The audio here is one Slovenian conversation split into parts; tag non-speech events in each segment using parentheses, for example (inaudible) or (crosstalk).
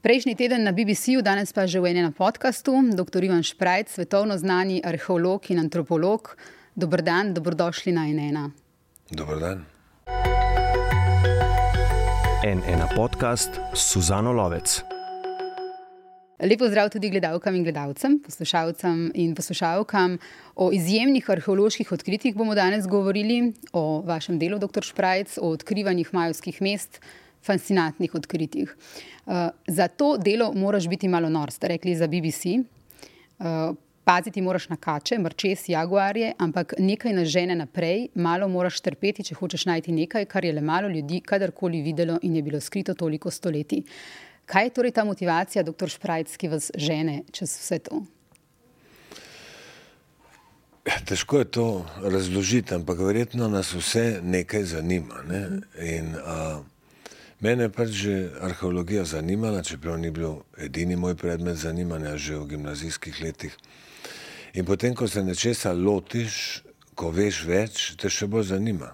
Prejšnji teden na BBC-ju, danes pa že v enem podkastu, dr. Ivan Šprajc, svetovno znani arheolog in antropolog. Dobr dan, dobrodošli na NN. Dobr dan. NN podcast Suzano Lovec. Lepo zdrav tudi gledalkam in gledalcem, poslušalcem in poslušalkam. O izjemnih arheoloških odkritjih bomo danes govorili, o vašem delu, dr. Šprajc, o odkrivanjih majovskih mest fascinantnih odkritjih. Uh, za to delo moraš biti malo nor, ste rekli za BBC. Uh, eh, paziti moraš na kače, mrčes, jaguarje, ampak nekaj nas žene naprej, malo moraš trpeti, če hočeš najti nekaj, kar je le malo ljudi kadarkoli videlo in je bilo skrito toliko stoletij. Kaj je torej ta motivacija, doktor Šprajc, ki vas žene čez vse to? Ja, težko je to razložiti, ampak verjetno nas vse nekaj zanima. Ne? In, uh, Mene je pač že arheologija zanimala, čeprav ni bil edini moj predmet zanimanja že v gimnazijskih letih. In potem, ko se nečesa lotiš, ko veš več, te še bolj zanima.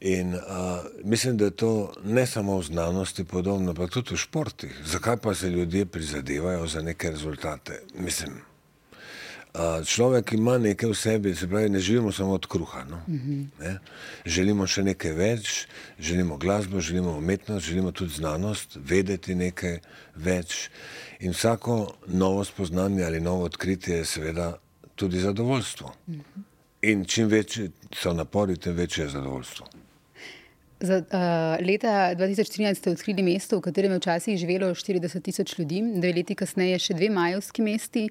In uh, mislim, da je to ne samo v znanosti podobno, pa tudi v športih. Zakaj pa se ljudje prizadevajo za neke rezultate? Mislim, človek ima nekaj v sebi, se pravi, ne živimo samo od kruha. No? Ne? Želimo še nekaj več, želimo glasbo, želimo umetnost, želimo tudi znanost, vedeti nekaj več. In vsako novo spoznanje ali novo odkritje je seveda tudi zadovoljstvo. In čim večji so napori, tem večje je zadovoljstvo. Za, uh, leta 2013 ste odkrili mesto, v katerem je včasih živelo 40 tisoč ljudi, dve leti kasneje še dve majovski mesti.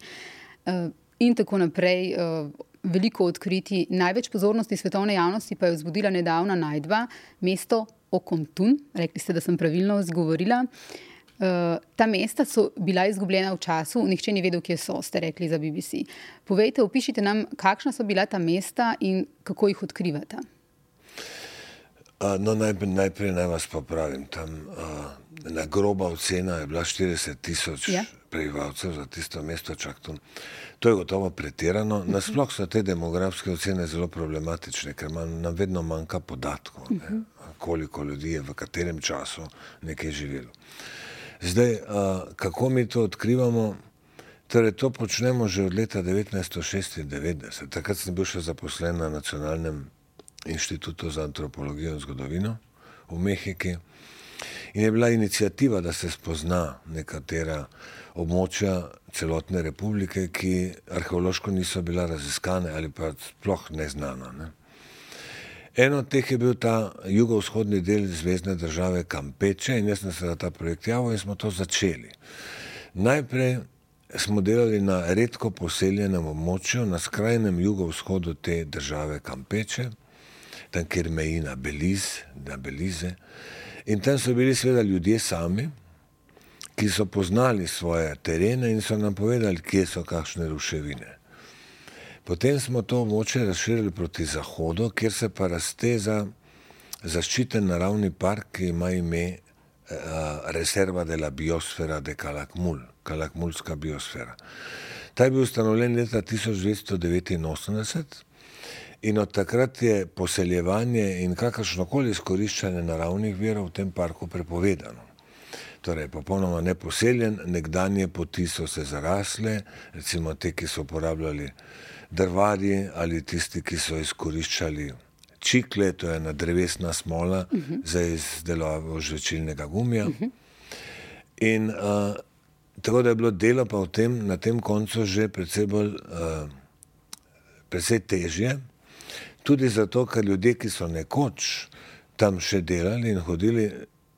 Uh, in tako naprej. Eh, veliko odkriti, največ pozornosti svetovne javnosti pa je vzbudila nedavna najdba, mesto Okontun. Rekli ste, da sem pravilno izgovorila. Uh, ta mesta so bila izgubljena v času, nihče ni vedel, kje so, ste rekli za BBC. Povejte, opišite nam, kakšna so bila ta mesta in kako jih odkrivate. Uh, no, najprej, najprej naj vas popravim. Tam uh, na groba ocena je bila 40 tisoč ja. prebivalcev za tisto mesto Čaktun. Uh, To je gotovo pretirano. Nasploh so te demografske ocene zelo problematične, ker nam vedno manjka podatkov, ne, koliko ljudi je v katerem času nekaj živelo. Zdaj, kako mi to odkrivamo? Torej, to počnemo že od leta 1996. Takrat sem bil še zaposlen na Nacionalnem inštitutu za antropologijo in zgodovino v Mehiki. In je bila inicijativa, da se spozna nekatera območja celotne republike, ki arheološko niso bila raziskane ali pa sploh neznana. Ne. Eno od teh je bil ta jugovzhodni del zvezdne države Kampeče in jaz sem se za ta projekt javil in smo to začeli. Najprej smo delali na redko poseljenem območju na skrajnem jugovzhodu te države Kampeče, tam kjer meji na Belize, na Belize. In tam so bili seveda ljudje sami, ki so poznali svoje terene in so nam povedali, kje so kakšne ruševine. Potem smo to območje razširili proti zahodu, kjer se pa razteza zaščiten naravni park, ki ima ime uh, Reserva de la Biosfera de Kalakmul, Kalakmulska biosfera. Ta je bil ustanovljen leta 1989 in od takrat je poseljevanje in kakršnokoli izkoriščanje naravnih virov v tem parku prepovedano torej popolnoma neposeljen, nekdanje poti so se zarasle, recimo te, ki so uporabljali drvari ali tisti, ki so izkoriščali čikle, to je ena drevesna smola uh mhm. -huh. za izdelavo žvečilnega gumija. Uh mhm. -huh. In uh, tako da je bilo delo pa tem, na tem koncu že predvsej bolj, uh, predvsej težje, tudi zato, ker ljudje, ki so nekoč tam še delali in hodili,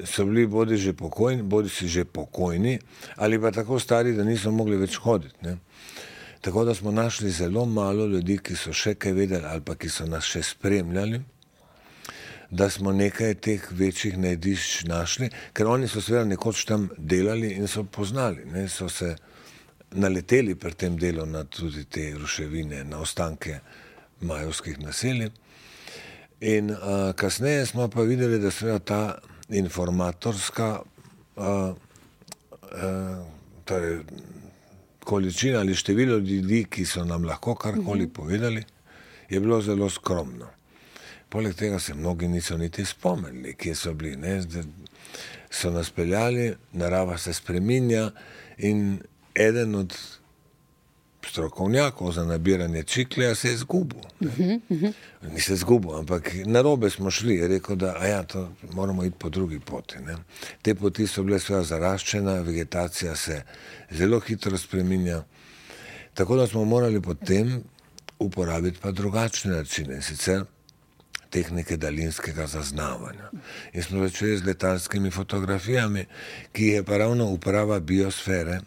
so bili bodi že pokojni, bodi si že pokojni, ali pa tako stari, da niso mogli več hoditi. Ne? Tako da smo našli zelo malo ljudi, ki so še kaj vedeli ali pa ki so nas še spremljali, da smo nekaj teh večjih najdišč našli, ker oni so seveda nekoč tam delali in so poznali, ne? so se naleteli pri tem delu na tudi te ruševine, na ostanke majovskih naselij. In uh, kasneje smo pa videli, da se ta informatorska uh, uh, torej, količina ali število ljudi, ki so nam lahko karkoli mhm. -huh. povedali, je bilo zelo skromno. Poleg tega se mnogi niso niti spomnili, kje so bili. Ne? Zdaj so nas peljali, narava se spreminja in eden od strokovnjakov za nabiranje čiklja se je izgubil. Uh -huh, uh -huh. Ni se izgubil, ampak na robe smo šli. Je rekel, da ja, moramo iti po drugi poti. Ne? Te poti so bile seveda zaraščene, vegetacija se zelo hitro spreminja. Tako da smo morali potem uporabiti pa drugačne načine, sicer tehnike daljinskega zaznavanja. In smo začeli z letalskimi fotografijami, ki je pa ravno uprava biosfere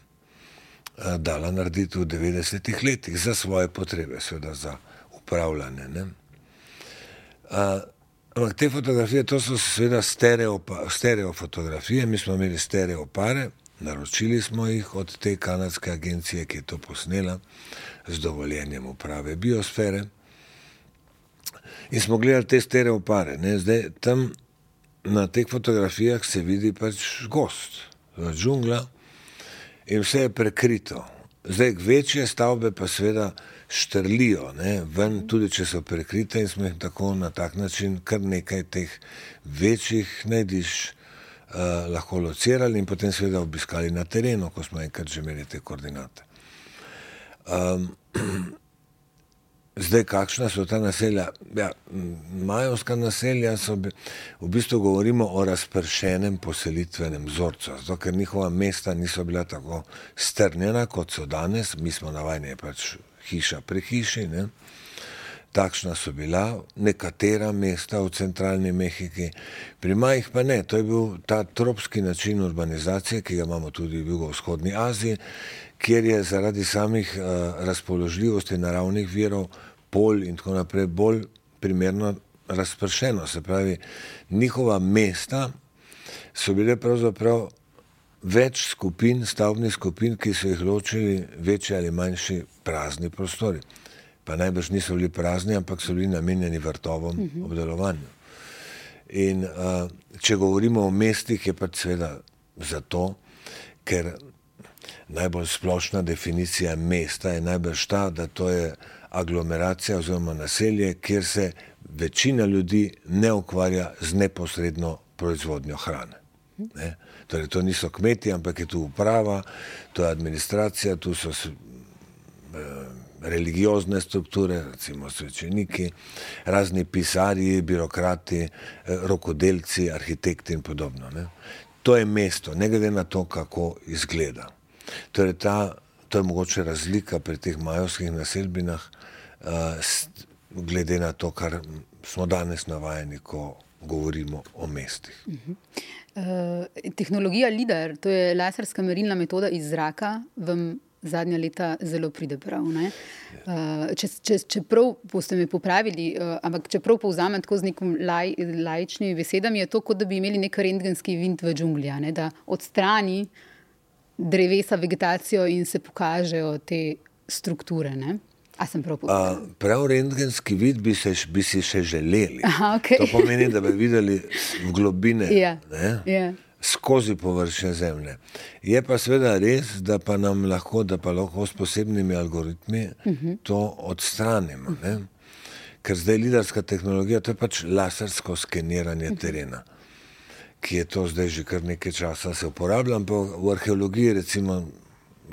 dala narediti v 90-ih letih za svoje potrebe, seveda za upravljanje. Uh, ampak te fotografije, to so seveda stereo fotografije, mi smo imeli stereo pare, naročili smo jih od te kanadske agencije, ki je to posnela z dovoljenjem uprave biosfere. In smo gledali te stereopare. Zdaj, tam na teh fotografijah se vidi pač gost, džungla in vse je prekrito. Zdaj, večje stavbe pa seveda štrlijo, ne? ven tudi če so prekrite in smo jih tako na tak način kar nekaj teh večjih najdiš uh, lahko locirali in potem seveda obiskali na terenu, ko smo enkrat že imeli te koordinate. Um, (clears throat) Zdaj, kakšna so ta naselja? Ja, majovska naselja so, v bistvu govorimo o razpršenem poselitvenem vzorcu, zato ker njihova mesta niso bila tako strnjena, kot so danes, mi smo navajeni pač hiša pri hiši. Ne? Takšna so bila nekatera mesta v centralni Mehiki, pri majih pa ne. To je bil ta tropski način urbanizacije, ki ga imamo tudi v jugovzhodni Aziji, kjer je zaradi samih uh, razpoložljivosti naravnih virov, pol in tako naprej bolj primerno razpršeno. Se pravi, njihova mesta so bile pravzaprav več skupin, stavbnih skupin, ki so jih ločili večji ali manjši prazni prostori. Pa najbrž niso bili prazni, ampak so bili namenjeni vrtovom uh mhm. -huh. obdelovanju. In uh, če govorimo o mestih, je pač seveda zato, ker najbolj splošna definicija mesta je najbrž ta, da to je aglomeracija oziroma naselje, kjer se večina ljudi ne ukvarja z neposredno proizvodnjo hrane. Ne? Torej, to niso kmeti, ampak je tu uprava, to je administracija, tu so eh, religiozne strukture, recimo svečeniki, razni pisarji, birokrati, eh, rokodelci, arhitekti in podobno. Ne? To je mesto, ne glede na to, kako izgleda. Torej, ta, to je mogoče razlika pri teh majovskih naselbinah, uh, glede na to, kar smo danes navajeni, ko govorimo o mestih. Uh -huh. uh, tehnologija LIDAR, to je laserska merilna metoda iz zraka, vam zadnja leta zelo pride prav. Uh, če, če, čeprav boste me popravili, uh, ampak čeprav povzamem tako z nekim laj, lajčnimi besedami, je to kot da bi imeli nek rentgenski vint v džungli, ne, da odstrani drevesa, vegetacijo in se pokažejo te strukture. Ne? A sem prav povedal? Prav rentgenski vid bi, se, bi si še želeli. Aha, okay. To pomeni, da bi videli v globine. Yeah. Yeah. Ja. Skozi površje zemlje. Je pa seveda res, da pa nam lahko, da pa lahko s posebnimi algoritmi uh mhm. -huh. to odstranimo. Ne? Ker zdaj lidarska tehnologija, to je pač lasersko skeniranje uh mhm. -huh. Ki je to zdaj že kar nekaj časa se uporablja, ampak v arheologiji, recimo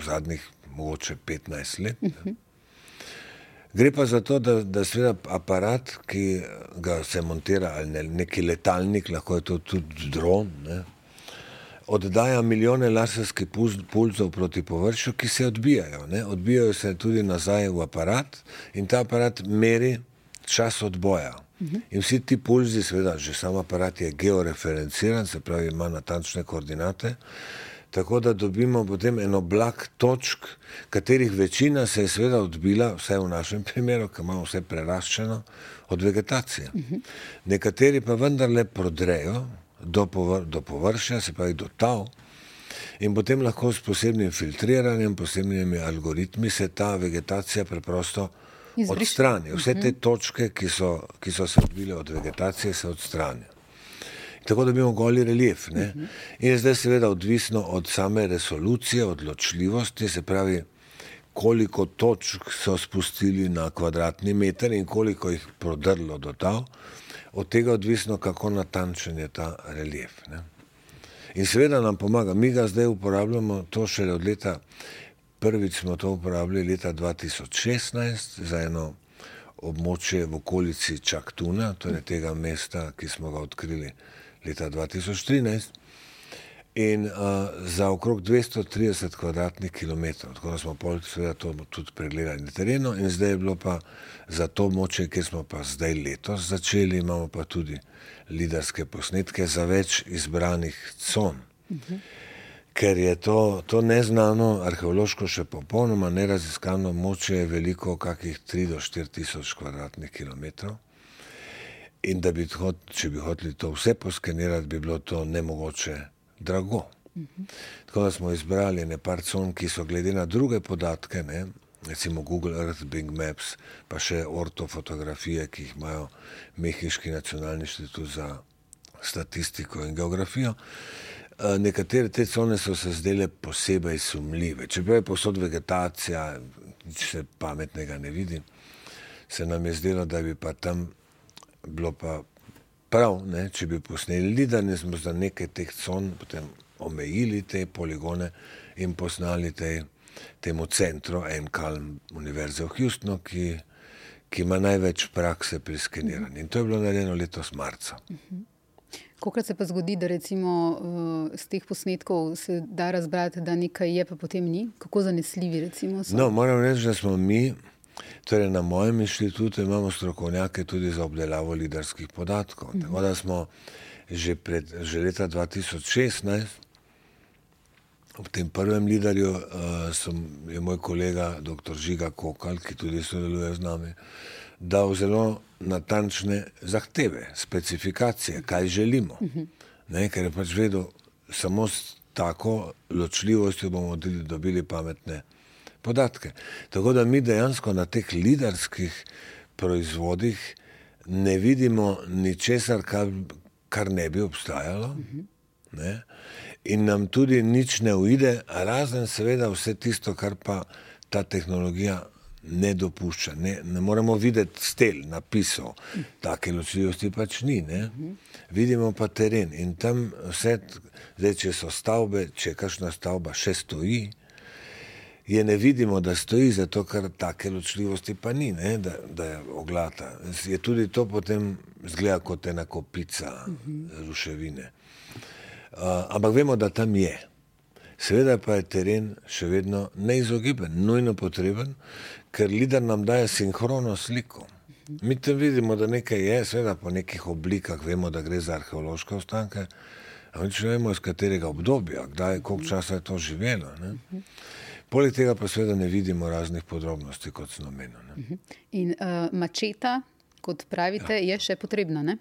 zadnjih mogoče 15 let. Uh -huh. Gre pa za to, da, da seveda aparat, ki ga se montira, ali ne, neki letalnik, lahko je to tudi dron, ne, oddaja milijone laserskih pulzov proti površju, ki se odbijajo. Ne. Odbijajo se tudi nazaj v aparat in ta aparat meri čas odboja. In vsi ti pulzi, seveda, že sam aparat je georeferenciran, se pravi, ima natančne koordinate. Tako da dobimo potem eno blag točk, katerih večina se je seveda odbila, vse v našem (laughs) primeru, ki imamo vse preraščeno od vegetacije. Nekateri pa vendarle prodrejo do, povr do površja, se pravi do tav. In potem lahko s posebnim filtriranjem, posebnimi algoritmi se ta vegetacija preprosto odstrani. Vse te mhm. točke, ki so, ki so se odbile od vegetacije, se odstranijo tako da imamo goli relief. Ne? In je zdaj seveda odvisno od same resolucije, odločljivosti, se pravi, koliko točk so spustili na kvadratni meter in koliko jih prodrlo do ta, od tega odvisno, kako natančen je ta relief. Ne. In seveda nam pomaga, mi ga zdaj uporabljamo, to šele od leta, prvič smo to uporabljali leta 2016 za eno območje v okolici Čaktuna, torej tega mesta, ki smo ga odkrili leta 2013 in uh, za okrog 230 kvadratnih kilometrov. Tako da smo pol seveda to tudi pregledali na terenu in zdaj je bilo pa za to moče, kjer smo pa zdaj letos začeli, imamo pa tudi lidarske posnetke za več izbranih con. Uh -huh. Ker je to, to neznano, arheološko še popolnoma neraziskano moče, je veliko, kakih 3 do 4 tisoč kvadratnih kilometrov. In da bi, če bi hoteli to vse poskenirati, bi bilo to nemogoče drago. Tako da smo izbrali nekaj con, ki so glede na druge podatke, ne, recimo Google Earth, Bing Maps, pa še ortofotografije, ki jih imajo Mehiški nacionalni inštitut za statistiko in geografijo. Nekatere te cone so se zdele posebej sumljive. Čeprav je posod vegetacija, nič se pametnega ne vidi, se nam je zdelo, da bi pa tam bilo pa prav, ne, če bi posneli, da ne smo za nekaj teh con potem omejili te poligone in posnali te, temu centru Enkalm Univerze v Houstonu, ki, ki ima največ prakse pri skeniranju. In to je bilo narejeno letos marca. Kolikrat se pa zgodi, da recimo z uh, teh posnetkov se da razbrati, da nekaj je, pa potem ni? Kako zanesljivi recimo so? No, moram reči, da smo mi Torej, na mojem inštitutu imamo strokovnjake tudi za obdelavo lidarskih podatkov. Mhm. Tako da smo že, pred, že leta 2016, v tem prvem lidarju, uh, sem, je moj kolega dr. Žiga Kokal, ki tudi sodeluje z nami, dal zelo natančne zahteve, specifikacije, kaj želimo. Mhm. Ne, ker je pač vedel, samo s tako ločljivostjo bomo dobili pametne podatke. Tako da mi dejansko na teh lidarskih proizvodih ne vidimo ničesar, kar, kar ne bi obstajalo. Ne? In nam tudi nič ne uide, razen seveda vse tisto, kar pa ta tehnologija ne dopušča. Ne, ne moremo videti stel, napisov, take ločljivosti pač ni. Ne? Vidimo pa teren in tam vse, zdaj, če so stavbe, če kakšna stavba še stoji, je ne vidimo, da stoji, zato ker take ločljivosti pa ni, ne, da, da je oglata. Je tudi to potem zgleda kot ena kopica uh -huh. ruševine. Uh, ampak vemo, da tam je. Seveda pa je teren še vedno neizogiben, nujno potreben, ker lider nam daje sinhrono sliko. Mi tam vidimo, da nekaj je, seveda po nekih oblikah vemo, da gre za arheološke ostanke, ampak ne vemo iz katerega obdobja, kdaj, koliko časa je to živelo. Ne? Poleg tega pa seveda ne vidimo raznih podrobnosti, kot sem omenil. Mhm. In uh, mačeta, kot pravite, ja. je še potrebna? Ne?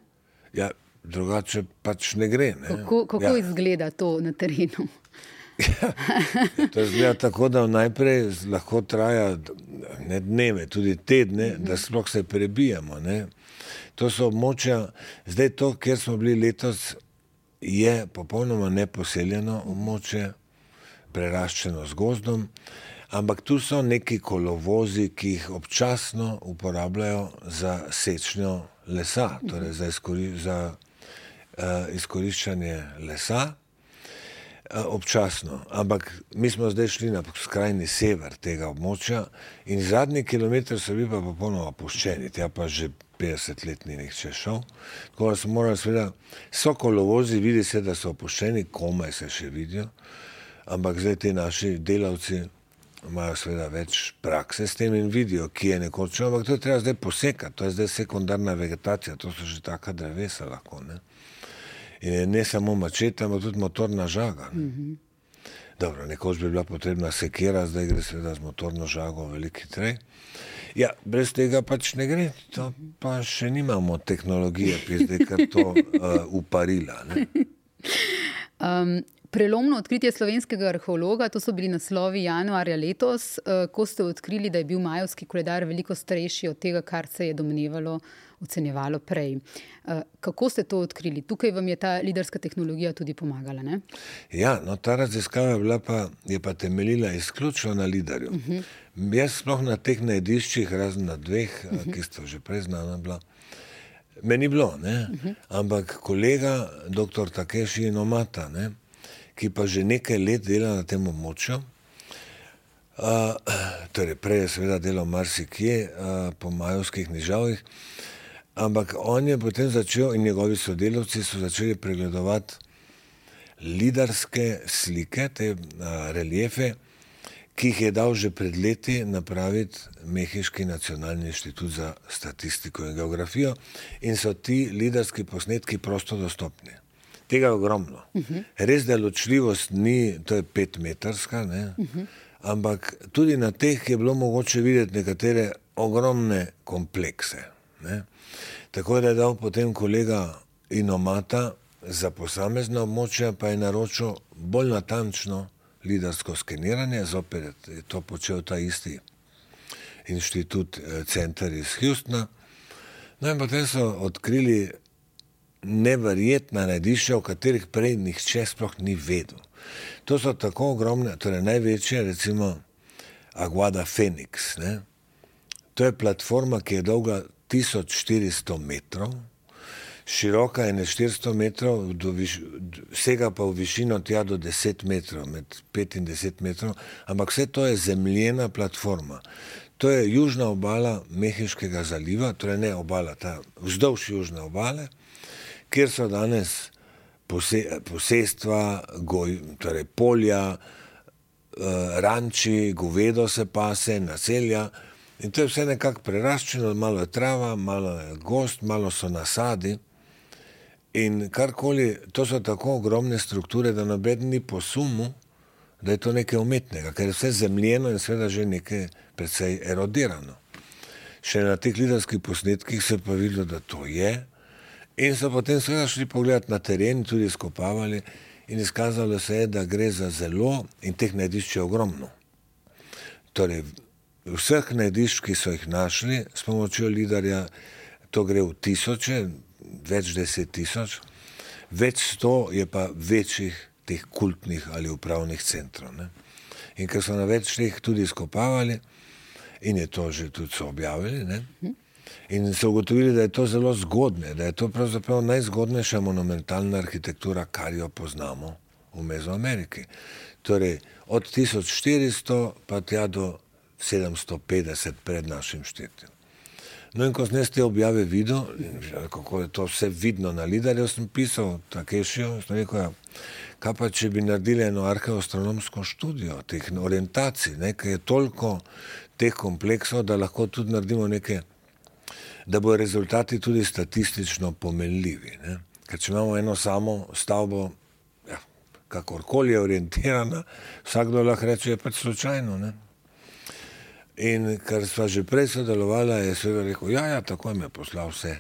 Ja, drugače pač ne gre. Ne? Kako, kako ja. izgleda to na terenu? (laughs) To je tako, da najprej lahko traja ne dneve, tudi tedne, -hmm. da sploh se prebijamo. Ne? To so območja, zdaj to, kjer smo bili letos, je popolnoma neposeljeno območje preraščeno z gozdom, ampak tu so neki kolovozi, ki jih občasno uporabljajo za sečnjo lesa, torej za, izkori, za uh, izkoriščanje lesa. Eh, občasno, ampak mi smo zdaj šli na skrajni sever tega območja in zadnji kilometr so bili pa popolnoma opuščeni, tja pa že 50 let ni nihče šel. Tako da smo morali, seveda, so kolovozi, vidi se, da so opuščeni, komaj se še vidijo, ampak zdaj ti naši delavci imajo seveda več prakse s tem in vidijo, ki je nekoč, ampak to je treba zdaj posekati, to je zdaj sekundarna vegetacija, to so že taka drevesa lahko. Ne? In je ne samo mačeta, ampak tudi motorna žaga. Ne? Mm -hmm. Dobro, nekoč bi bila potrebna sekera, zdaj gre seveda z motorno žago veliko hitreje. Ja, brez tega pač ne gre, to pa še nimamo tehnologije, ki je zdaj kar to uh, (laughs) uparila. (laughs) Um, Prelomno odkritje slovenskega arheologa, to so bili naslovi januarja letos, eh, ko ste odkrili, da je bil majovski koledar veliko starejši od tega, kar se je domnevalo, ocenjevalo prej. Eh, kako ste to odkrili? Tukaj vam je ta liderska tehnologija tudi pomagala? Ne? Ja, no, ta raziskava je, bila pa, je pa temeljila izključno na liderju. Uh mhm. -huh. Jaz sploh na teh najdiščih, razen na dveh, uh eh, -huh. Mhm. ki sta že prej znana bila. Meni bilo, uh -huh. ampak kolega, dr. Takeshi Nomata, ne? ki pa že nekaj let dela na tem območju, uh, torej prej je seveda delal marsikje uh, po majovskih nižavih, ampak on je potem začel in njegovi sodelavci so začeli pregledovati lidarske slike, te uh, reliefe, ki jih je dal že pred leti napraviti Mehiški nacionalni inštitut za statistiko in geografijo in so ti lidarski posnetki prosto dostopni. Tega je ogromno. Uh -huh. Res, da ločljivost ni, to je petmetrska, uh -huh. ampak tudi na teh je bilo mogoče videti nekatere ogromne komplekse. Ne? Tako da je dal potem kolega Inomata za posamezno območje, pa je naročil bolj natančno lidarsko skeniranje, zopet je to počel ta isti inštitut, eh, center iz Houstona. No in potem so odkrili neverjetna najdišča, o katerih prej nihče sploh ni vedel. To so tako ogromne, torej največje, recimo Aguada Phoenix. Ne? To je platforma, ki je dolga 1400 metrov, široka je 400 metrov, viš, vsega pa v višino tja do 10 metrov, med 5 in 10 metrov, ampak vse to je zemljena platforma. To je južna obala Mehiškega zaliva, torej ne obala, ta vzdolž južne obale, kjer so danes pose, posestva, goj, torej polja, eh, ranči, govedo se pase, naselja. In to je vse nekako preraščeno, malo je trava, malo je gost, malo so nasadi. In karkoli, to so tako ogromne strukture, da noben ni po sumu, da je to nekaj umetnega, ker je vse zemljeno in seveda že nekaj precej erodirano. Še na teh lidarskih posnetkih se pa videlo, da to je. In so potem seveda šli pogledati na teren, tudi skopavali in izkazalo se je, da gre za zelo in teh najdišč je ogromno. Torej, vseh najdišč, ki so jih našli s pomočjo lidarja, to gre v tisoče, več deset tisoč, več sto je pa večjih teh kultnih ali upravnih centrov. Ne? In ker so na več teh tudi skopavali, in je to že tudi so objavili, ne? in so ugotovili, da je to zelo zgodne, da je to pravzaprav najzgodnejša monumentalna arhitektura, kar jo poznamo v Mezoameriki. Torej, od 1400 pa tja do 750 pred našim štetjem. No, in ko sem te objave videl, kako je to vse vidno na lidarju, sem pisal Takešijo, sem rekel, ja, kaj pa če bi naredili eno arheoastronomsko študijo teh orientacij, nekaj je toliko teh kompleksov, da lahko tudi naredimo nekaj, da bodo rezultati tudi statistično pomenljivi. Ne? Ker če imamo eno samo stavbo, ja, kakorkoli je orientirana, vsakdo lahko reče, je pač slučajno. Ne? In ker sva že prej sodelovala, je seveda rekel, ja, ja, tako mi je poslal vse,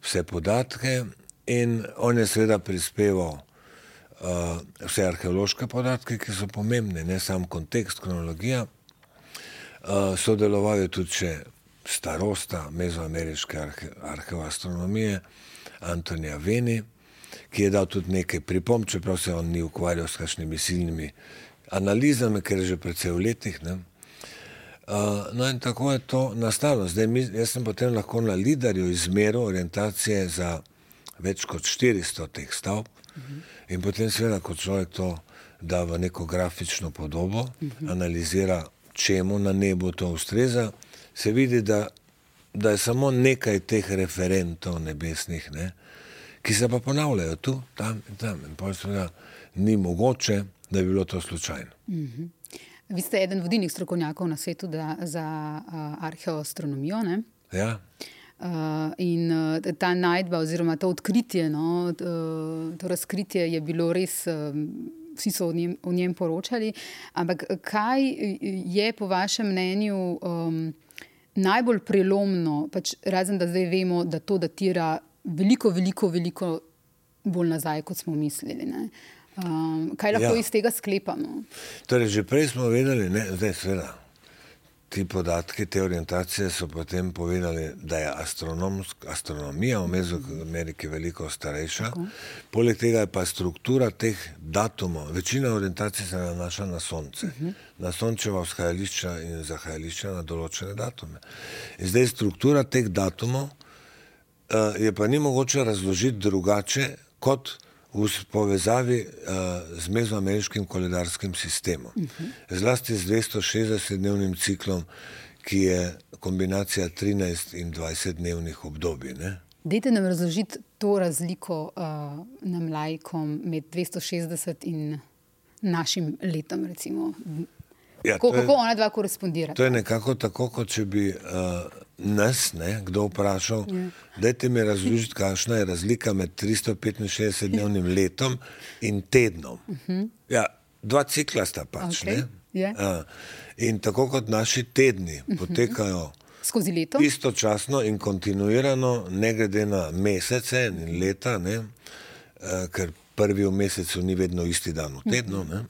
vse podatke in on je seveda prispeval uh, vse arheološke podatke, ki so pomembne, ne samo kontekst, kronologija. Uh, sodeloval je tudi še starosta mezoameriške arhe, arheoastronomije Antonija Veni, ki je dal tudi nekaj pripomb, čeprav se on ni ukvarjal s kakšnimi silnimi analizami, ker je že precej v letih. Ne. Uh, no, in tako je to nastalo. Zdaj, mi, jaz sem potem lahko na lidarju izmeril orientacije za več kot 400 teh stavb, uh -huh. in potem, seveda, kot človek to da v neko grafično podobo, uh -huh. analizira, čemu na nebu to ustreza, se vidi, da, da je samo nekaj teh referentov nebesnih, ne, ki se pa ponavljajo tu, tam in tam. In pa seveda ni mogoče, da bi bilo to slučajno. Uh -huh. Vi ste eden vodilnih strokovnjakov na svetu da, za uh, arheoastronomijo. Ja. Uh, in uh, ta najdba, oziroma to odkritje, no, uh, to razkritje je bilo res, uh, vsi so o njem, o njem poročali. Ampak kaj je po vašem mnenju um, najbolj prelomno, pač razen da zdaj vemo, da to datira veliko, veliko, veliko bolj nazaj, kot smo mislili. Uh, Um, kaj lahko ja. iz tega sklepamo? Torej, že prej smo vedeli, da je seveda. Ti podatki, te orientacije so potem povedali, da je astronomija v Mezoameriki veliko starejša. Tako. Poleg tega je pa struktura teh datumov, večina orientacij se nanaša na Sonce, uh mhm. -huh. na Sončeva vzhajališča in zahajališča na določene datume. In zdaj struktura teh datumov uh, je pa ni mogoče razložiti drugače kot v povezavi uh, z mezoameriškim koledarskim sistemom. Uh -huh. Zlasti z 260-dnevnim ciklom, ki je kombinacija 13 in 20 dnevnih obdobij. Ne? Dajte nam razložiti to razliko uh, nam lajkom med 260 in našim letom. Ja, kako, je, kako ona dva korespondira? To je nekako tako, kot če bi uh, nas ne, kdo vprašal, ja. dajte mi razložiti, kakšna je razlika med 365-dnevnim letom in tednom. Uh mhm. -huh. ja, dva cikla sta pač. Okay. Yeah. Uh, in tako kot naši tedni uh mhm. -huh. potekajo skozi leto. Istočasno in kontinuirano, ne glede na mesece in leta, ne, uh, ker prvi v mesecu ni vedno isti dan v tednu. Ne.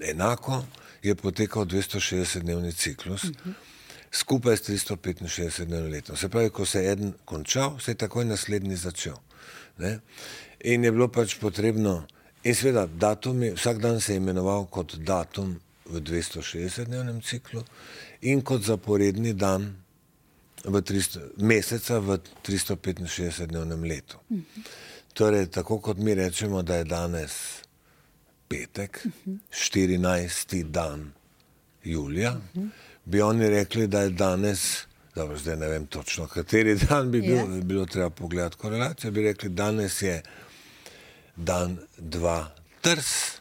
(clears throat) Enako je potekal 260-dnevni ciklus. Uh -huh skupaj s 365 letom. Se pravi, ko se je en končal, se je takoj naslednji začel. Ne? In je bilo pač potrebno, in seveda, datumi, vsak dan se je imenoval kot datum v 260-dnevnem ciklu in kot zaporedni dan v 300, meseca v 365-dnevnem letu. Torej, tako kot mi rečemo, da je danes petek, 14. dan julija bi oni rekli, da je danes, dobro, zdaj ne vem točno, kateri dan bi bil, yeah. bi bilo treba pogledati korelacijo, bi rekli, danes je dan dva trs.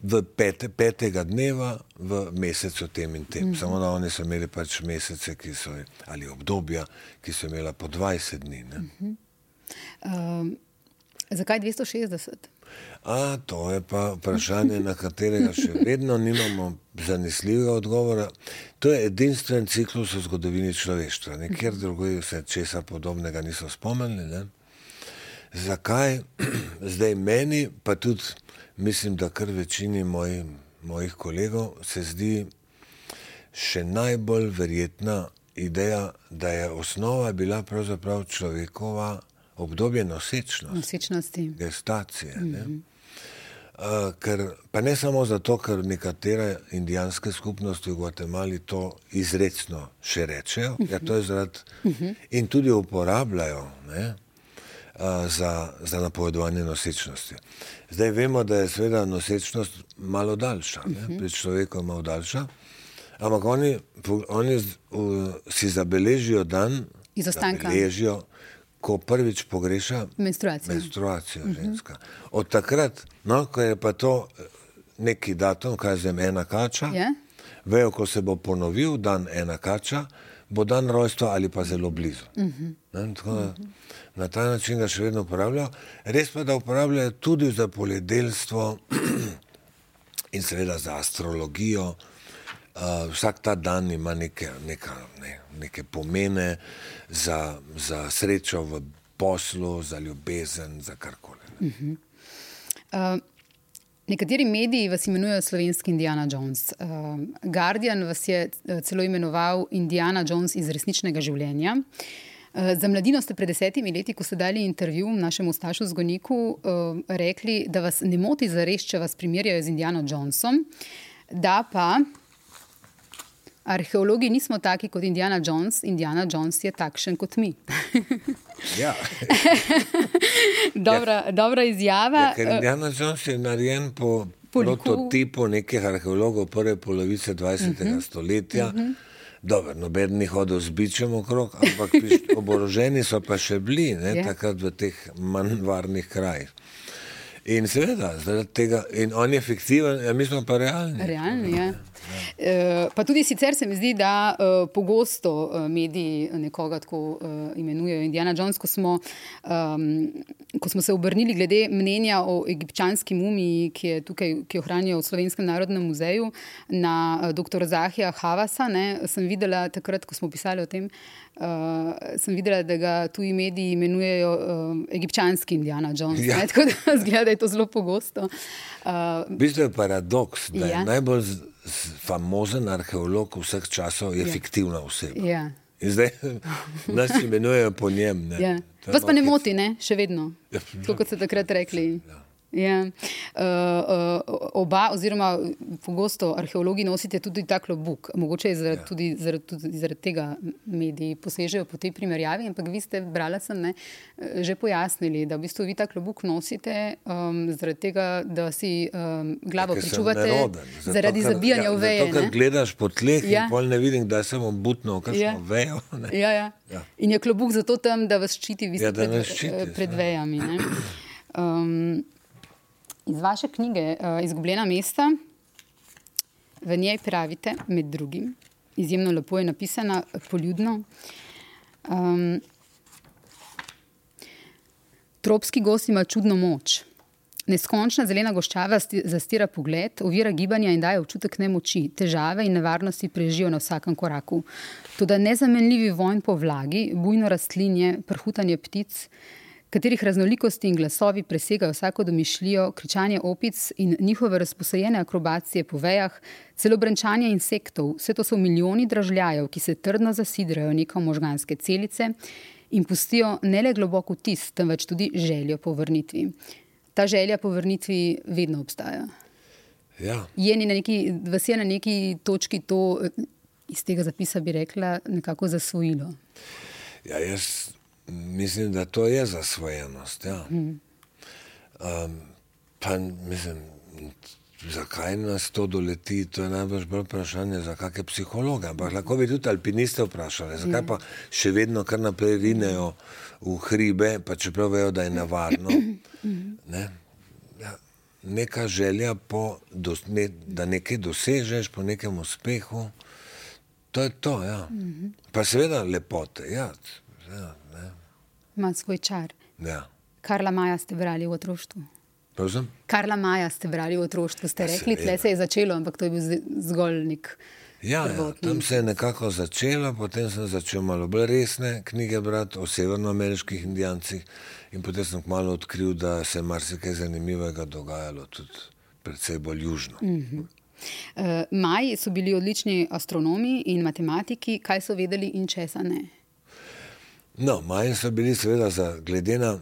V pete, petega dneva v mesecu tem in tem. Mm -hmm. Samo da oni so imeli pač mesece, so, ali obdobja, ki so imela po 20 dni. Mm -hmm. um, zakaj 260? A, to je pa vprašanje, na katerega še vedno nimamo zanesljivega odgovora. To je edinstven ciklus v zgodovini človeštva. Nekjer drugje se česa podobnega niso spomnili. Ne? Zakaj (clears throat) zdaj meni, pa tudi mislim, da kar večini moj, mojih kolegov, se zdi še najbolj verjetna ideja, da je osnova bila pravzaprav človekova obdobje nosečnosti, nosečnosti. gestacije. Mm -hmm. Uh, ker, pa ne samo zato, ker nekatere indijanske skupnosti v Gvatemali to izredno še rečejo, mm -hmm. ja, to je zaradi mm -hmm. in tudi uporabljajo ne, uh, za, za napovedovanje nosečnosti. Zdaj vemo, da je seveda nosečnost malo daljša, mm -hmm. pri človeku je malo daljša, ampak oni, oni uh, si zabeležijo dan, izostanka. Zabeležijo, ko prvič pogreša menstruacijo, menstruacijo uh -huh. ženska. Od takrat, no, ko je pa to eh, neki datum, kaj je ena kača, yeah. vejo, ko se bo ponovil dan ena kača, bo dan rojstva ali pa zelo blizu. Uh -huh. ne, tako, uh -huh. Na ta način ga še vedno uporabljajo. Res pa, da uporabljajo tudi za poljedelstvo (clears throat) in seveda za astrologijo. Uh, vsak ta dan ima neke, neka, ne, neke pomene za, za srečo v poslu, za ljubezen, za karkoli. Uh -huh. uh, nekateri mediji vas imenujejo slovenski Indiana Jones. Uh, Guardian vas je celo imenoval Indiana Jones iz resničnega življenja. Za mladino ste pred desetimi leti, ko ste dali intervju našemu staršu Zgoniku, rekli, da vas ne moti za res, če vas primerjajo z Indiano Jonesom, da pa Arheologi nismo taki kot Indiana Jones, Indiana Jones je takšen kot mi. (laughs) ja. (laughs) dobra, ja. dobra izjava. Ja, Indiana Jones je narejen po prototipu nekih arheologov prve polovice 20. Uh -huh. stoletja. Uh -huh. Dobro, noben ni hodil z bičem okrog, ampak (laughs) oboroženi so pa še bili, ne, yeah. Ja. takrat v teh manj varnih krajih. In seveda, zaradi tega, in on je fiktiven, ja, mi smo pa realni. Realni, ja. Uh, pa tudi sicer se mi zdi, da uh, pogosto uh, mediji nekoga tako uh, imenujejo Indiana Jones, ko smo, um, ko smo se obrnili glede mnenja o egipčanski mumiji, ki je tukaj, ki jo hranijo v Slovenskem narodnem muzeju, na uh, dr. Zahija Havasa. Ne, sem videla takrat, ko smo pisali o tem, uh, sem videla, da ga tuji mediji imenujejo uh, egipčanski Indiana Jones. Ja. Ne, tako da (laughs) zgleda, da je to zelo pogosto. Uh, v bistvu je paradoks, da ja. je najbolj famozen arheolog vseh časov je ja. fiktivna oseba. Ja. In zdaj (laughs) nas imenujejo po njem. Ja. Vas pa ne moti, ne? še vedno. Ja, Tako kot ste takrat rekli. Ja. Ja. Uh, uh, oba, oziroma pogosto arheologi nosite tudi ta klobuk. Mogoče zaradi, ja. tudi, zaradi, tudi zaradi tega mediji posežejo po tej primerjavi, ampak vi ste, brala sem, ne, že pojasnili, da v bistvu vi ta klobuk nosite um, zaradi tega, da si um, glavo pričuvate Zato, zaradi ker, zabijanja ja, v veje. Zato, ker gledaš po tleh Ja. in pol ne vidim, da sem obutno, kakšno Ja. vejo. (laughs) ne. Ja, ja. Ja. In je klobuk zato tam, da vas ščiti v bistvu Ja, da pred, nas ščiti, eh, pred ja. vejami. ne. Um, iz vaše knjige uh, Izgubljena mesta, v njej pravite, med drugim, izjemno lepo je napisana, poljudno. Um, tropski gost ima čudno moč. Neskončna zelena goščava sti- zastira pogled, ovira gibanja in daje občutek nemoči. Težave in nevarnosti prežijo na vsakem koraku. Toda nezamenljivi vojn po vlagi, bujno rastlinje, prhutanje ptic, katerih raznolikosti in glasovi presegajo vsako domišljijo, kričanje opic in njihove razposajene akrobacije po vejah, celo brenčanje insektov, vse to so milijoni dražljajev, ki se trdno zasidrajo v neke možganske celice in pustijo ne le globok vtis, temveč tudi željo po vrnitvi. Ta želja po vrnitvi vedno obstaja. Ja. Je na neki, vas je na neki točki to, eh, iz tega zapisa bi rekla, nekako zasvojilo. Ja, jaz mislim, da to je zasvojenost. Ja. Um, pa mislim, zakaj nas to doleti, to je najbrž bolj vprašanje za kakšne psihologe. Ampak lahko bi tudi alpiniste vprašali, zakaj pa še vedno kar naprej rinejo v hribe, pa čeprav vejo, da je nevarno. Ne? Ja, neka želja, po, dos, ne, da nekaj dosežeš, po nekem uspehu, to je to. Ja. Pa seveda lepote. Ja, ne. Ima svoj čar. Ja. Karla Maja ste brali v otroštvu. Prosim? Karla Maja ste brali v otroštvu, ste Ja, rekli, tle se je začelo, ampak to je bil zgolj nek. Ja, ja, prvotni. tam se je nekako začelo, potem sem začel malo bolj resne knjige brati o severnoameriških indijancih in potem sem malo odkril, da se je marsikaj zanimivega dogajalo tudi predvsej bolj južno. Mm. Uh, Maji so bili odlični astronomi in matematiki, kaj so vedeli in česa ne. No, Maji so bili seveda za glede na,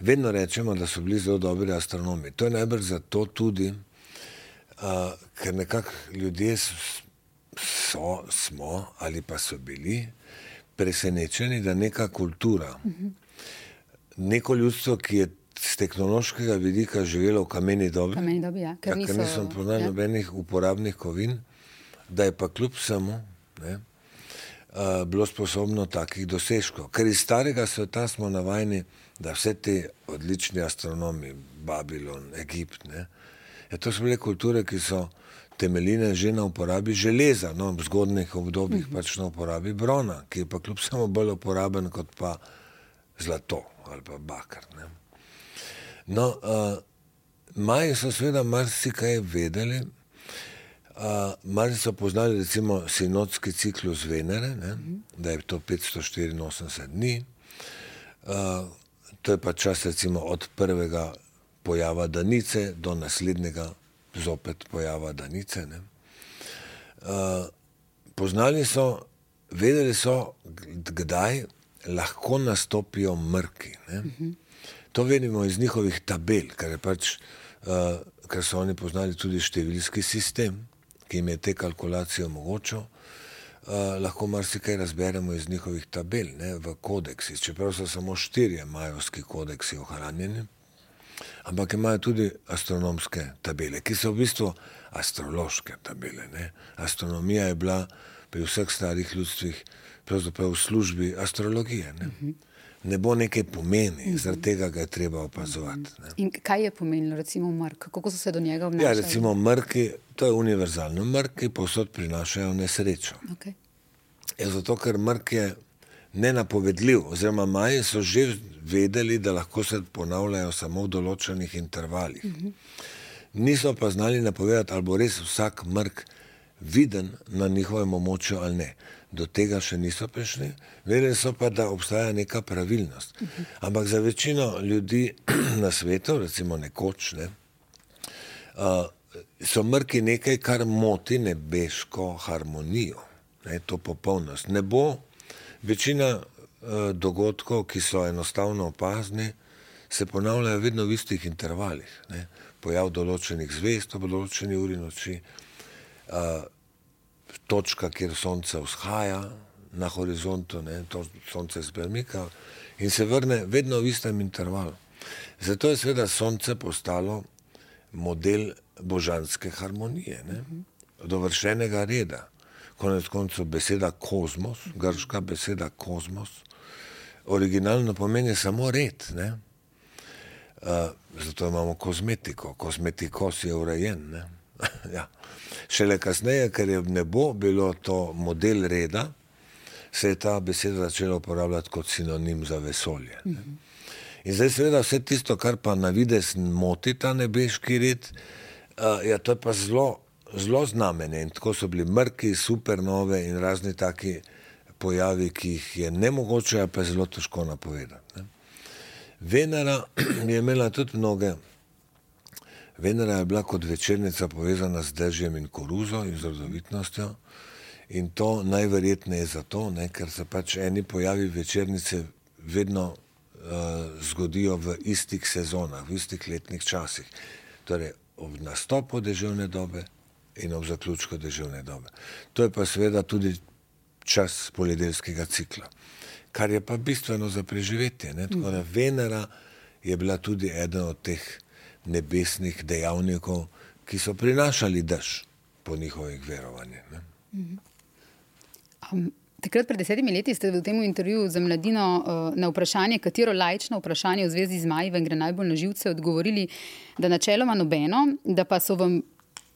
vedno rečemo, da so bili zelo dobri astronomi. To je najbrž zato tudi, uh, ker nekako ljudje so, smo ali pa so bili presenečeni, da neka kultura, neko ljudstvo, ki je z tehnološkega vidika živelo v kameni dobi, Pa meni dobi, ja, ker ja, ker niso. nisem poznal ja. nobenih uporabnih kovin, da je pa kljub samo ne, uh, bilo sposobno takih dosežkov. Ker iz starega sveta smo navajeni, da vse te odlični astronomi, Babilon, Egipt, ne, ja, to so bile kulture, ki so temeljine že na uporabi železa, no, v zgodnih obdobjih mm -hmm. pač na uporabi brona, ki je pa kljub samo bolj uporaben kot pa zlato ali pa bakar. Ne. No, uh, Maji so seveda marsikaj vedeli, uh, Mari so poznali recimo sinodski ciklus Venere, ne, da je to 584 dni. Uh, to je pa čas recimo od prvega pojava Danice do naslednjega zopet pojava Danice. Ne. Uh, poznali so, vedeli so, kdaj lahko nastopijo mrki. Ne. To vidimo iz njihovih tabel, ker, pač, uh, ker so oni poznali tudi številski sistem, ki jim je te kalkulacije omogočil. Uh, lahko marsikaj razberemo iz njihovih tabel ne, v kodeksih, čeprav so samo štirje majovski kodeksi ohranjeni, ampak imajo tudi astronomske tabele, ki so v bistvu astrološke tabele. Ne. Astronomija je bila pri vseh starih ljudstvih pravzaprav v službi astrologije. Ne. Nebo nekaj pomeni, zaradi tega ga je treba opazovati. Ne. In kaj je pomenilo, recimo, mrk? Kako so se do njega Ja, obnašali? recimo mrki, to je univerzalno, mrki povsod prinašajo nesrečo. Okay. Ja, zato, ker mrk je nenapovedljiv, oziroma maji so že vedeli, da lahko se ponavljajo samo v določenih intervalih. Niso pa znali napovedati, ali bo res vsak mrk viden na njihovem območju ali ne. Do tega še niso prišli, vedeli so pa, da obstaja neka pravilnost. Ampak za večino ljudi (clears throat) na svetu, recimo nekoč, ne, uh, so mrki nekaj, kar moti nebeško harmonijo, ne, to popolnost. Ne bo večina uh, dogodkov, ki so enostavno opazni, se ponavljajo vedno v istih intervalih. Ne? Pojav določenih zvezd ob določeni uri noči, uh, točka, kjer sonce vzhaja na horizontu, ne? to sonce se premika in se vrne vedno v istem intervalu. Zato je seveda sonce postalo model božanske harmonije, ne? dovršenega reda. Konec koncev beseda kozmos, grška beseda kozmos, originalno pomeni samo red. Ne? Uh, zato imamo kozmetiko, kozmetikos je urejen. (laughs) ja. Šele kasneje, ker je v nebo bilo to model reda, se je ta beseda začela uporabljati kot sinonim za vesolje. Ne? In zdaj, seveda, vse tisto, kar pa na vides moti ta nebeški red, uh, ja, to je pa zelo, zelo znamenje. In tako so bili mrki, supernove in razni taki pojavi, ki jih je ne mogoče, pa je zelo težko napovedati. Ne. Venera (clears throat) je imela tudi mnoge. Venera je bila kot večernica povezana z dežjem in koruzo in z rodovitnostjo. In to najverjetneje zato, ne, ker se pač eni pojavi večernice vedno uh, zgodijo v istih sezonah, v istih letnih časih. Torej, ob nastopu deževne dobe in ob zaključku deževne dobe. To je pa seveda tudi čas poljedelskega cikla. Kar je pa bistveno za preživetje. Ne? Tako da Venera je bila tudi eden od teh nebesnih dejavnikov, ki so prinašali dež po njihovih verovanjih. Um, takrat, pred desetimi leti, ste v tem intervjuju za mladino uh, na vprašanje, katero lajčno vprašanje v zvezi z Maji vam gre najbolj na živce, odgovorili, da načeloma nobeno, da pa so vam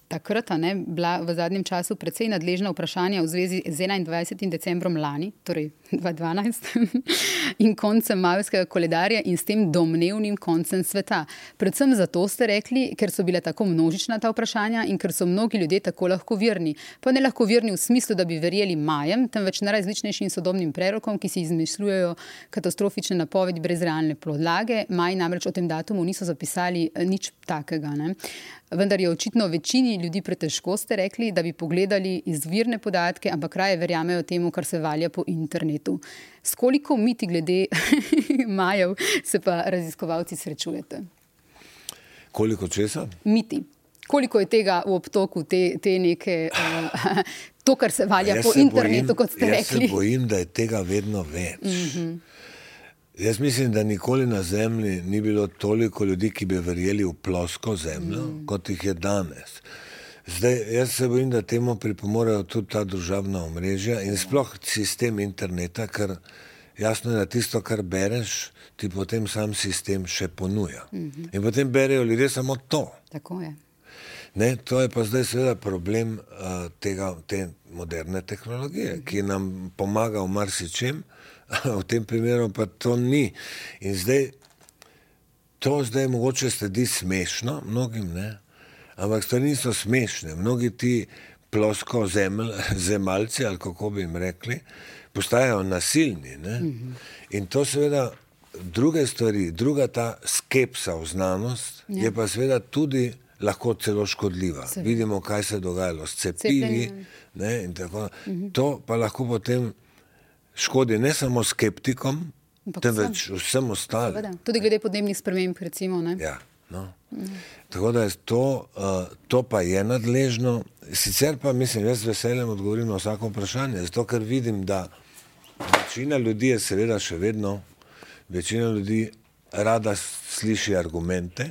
takrat ne, bila v zadnjem času precej nadležna vprašanja v zvezi z 21. decembrom lani, torej 2012, (laughs) in koncem majskega koledarja in s tem domnevnim koncem sveta. Predvsem zato ste rekli, ker so bile tako množična ta vprašanja in ker so mnogi ljudje tako lahko verni. Pa ne lahko verni v smislu, da bi verjeli majem, temveč najrazličnejšim sodobnim prerokom, ki si izmišljujejo katastrofične napovedi brez realne podlage. Maj namreč o tem datumu niso zapisali eh, nič takega. Ne? Vendar je očitno večini ljudi pretežko, ste rekli, da bi pogledali izvirne podatke, ampak raje verjamejo temu, kar se valja po internetu. S koliko miti glede (laughs) majev se pa raziskovalci srečujete? Koliko česa? Miti. Koliko je tega v obtoku, te, te neke, uh, to, kar se valja Jaz po se internetu, bojim, kot ste jaz rekli? se bojim, da je tega vedno več. Mm -hmm. Jaz mislim, da nikoli na Zemlji ni bilo toliko ljudi, ki bi verjeli v plosko zemljo, mm. kot jih je danes. Zdaj, jaz se bojim, da temu pripomorejo tudi ta družabna omrežja in sploh sistem interneta, ker jasno je, da tisto, kar bereš, ti potem sam sistem še ponuja. Mm -hmm. In potem berejo ljudje samo to. Tako je. Ne, to je pa zdaj seveda problem uh, tega, te moderne tehnologije, ki nam pomaga v marsičem, (laughs) v tem primeru pa to ni. In zdaj, to zdaj mogoče sledi smešno mnogim, ne? Ampak stvari niso smešne. Mnogi ti plosko zeml, zemalci, ali kako bi jim rekli, postajajo nasilni. Ne? In to seveda druge stvari, druga ta skepsa v znanost ja. je pa seveda tudi lahko celo škodljiva. Seveda. Vidimo, kaj se je dogajalo s. Cepljenjem. Ne, in tako, to pa lahko potem škodi ne samo skeptikom, Ampak temveč vsem ostalim. Seveda. Tudi glede podnebnih sprememb, recimo. Ne? Ja, no. Tako da je to, uh, to pa je nadležno. Sicer pa mislim, jaz z veseljem odgovorim na vsako vprašanje, zato ker vidim, da večina ljudi je seveda še vedno, večina ljudi rada sliši argumente,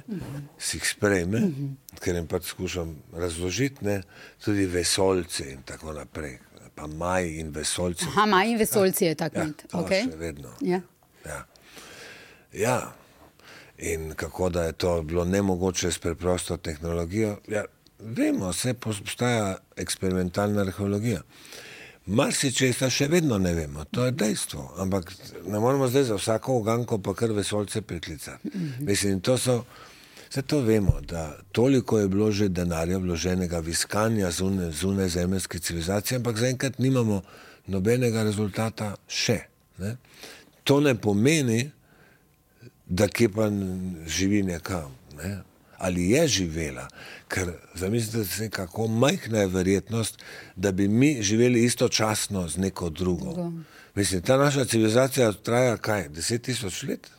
si jih sprejme, ker jim pač skušam razložiti, ne, tudi vesolci in tako naprej. Pa maj in vesolci. Aha, maj in vesolci je tak Ja, mit. to Okay. še vedno. Ja. Ja. ja. In kako da je to bilo nemogoče s preprosto tehnologijo. Ja, vemo, vse postaja eksperimentalna arheologija. Marsičesa še vedno ne vemo, to je dejstvo. Ampak ne moramo zdaj za vsako uganko pa kar vesolce priklicati. Mislim, to so. Vse to vemo, da toliko je bilo že denarja vloženega v iskanja zunaj zune zemeljske civilizacije, ampak zaenkrat nimamo nobenega rezultata še. Ne? To ne pomeni, da kje pa n- živi nekam. Ne? Ali je živela, ker zamislite si, kako majhna je verjetnost, da bi mi živeli istočasno z neko drugo. Drugo. Mislim, ta naša civilizacija traja kaj, deset tisoč let?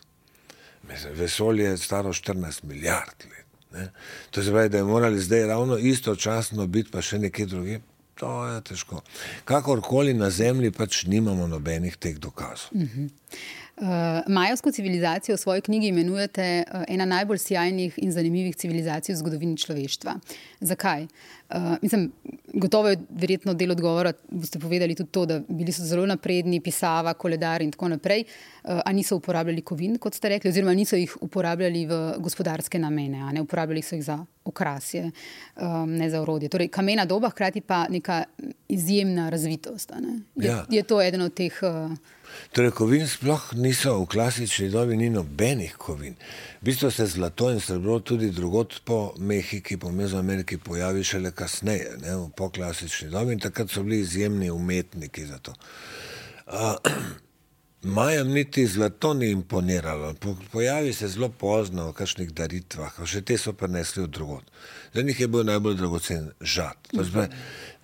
Mislim, vesolje je staro 14 milijard let. Ne? To se pravi, da je morali zdaj ravno istočasno biti pa še nekje druge. To je težko. Kakorkoli na Zemlji pač nimamo nobenih teh dokazov. Uh -huh. Uh, Majovsko civilizacijo v svoji knjigi imenujete uh, ena najbolj sjajnih in zanimivih civilizacij v zgodovini človeštva. Zakaj? Uh, mislim, gotovo je verjetno del odgovora, boste povedali tudi to, da bili so zelo napredni, pisava, koledar in tako naprej. Uh, a niso uporabljali kovin, kot ste rekli, oziroma niso jih uporabljali v gospodarske namene, ne uporabljali so jih za okrasje, um, ne za urodje. Torej, kamena doba, hkrati pa neka izjemna razvitost. Je, ja. je to eden od teh. Uh, Torej, kovin sploh niso v klasični dobi, ni nobenih kovin. V bistvu se zlato in srebro tudi drugot po Mehiki, po Mezoameriki pojavi šele kasneje, ne, v poklasični dobi in takrat so bili izjemni umetniki za to. Uh, Majem niti zlato ni imponiralo, po, pojavi se zelo pozno v kakšnih daritvah, še te so prenesli v drugot. Za njih je bil najbolj dragocen žad. Zbaj,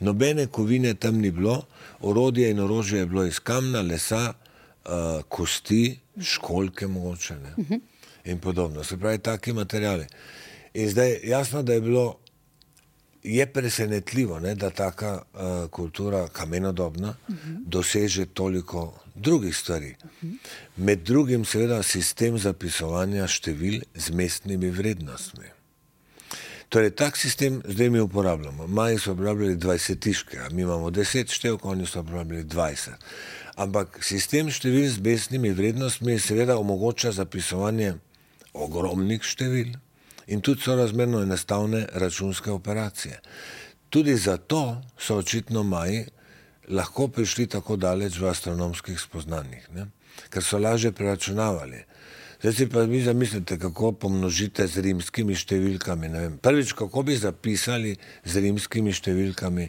nobene kovine tam ni bilo, orodje in orožje je bilo iz kamna, lesa, uh, kosti, školke mogoče ne? in podobno. Se pravi, taki materijali. In zdaj jasno, da je bilo, je presenetljivo, ne, da taka uh, kultura kamenodobna uh -huh. doseže toliko drugih stvari. Uh -huh. Med drugim seveda sistem zapisovanja števil z mestnimi vrednostmi. Torej, tak sistem zdaj mi uporabljamo. Maji so uporabljali 20 tiške, mi imamo 10 števkov, oni so uporabljali 20. Ampak sistem števil z besnimi vrednostmi seveda omogoča zapisovanje ogromnih števil in tudi so razmerno enostavne računske operacije. Tudi zato so očitno maji lahko prišli tako daleč v astronomskih spoznanjih, ne? ker so lažje preračunavali. Zdaj si pa mi zamislite, kako pomnožite z rimskimi številkami. Prvič, kako bi zapisali z rimskimi številkami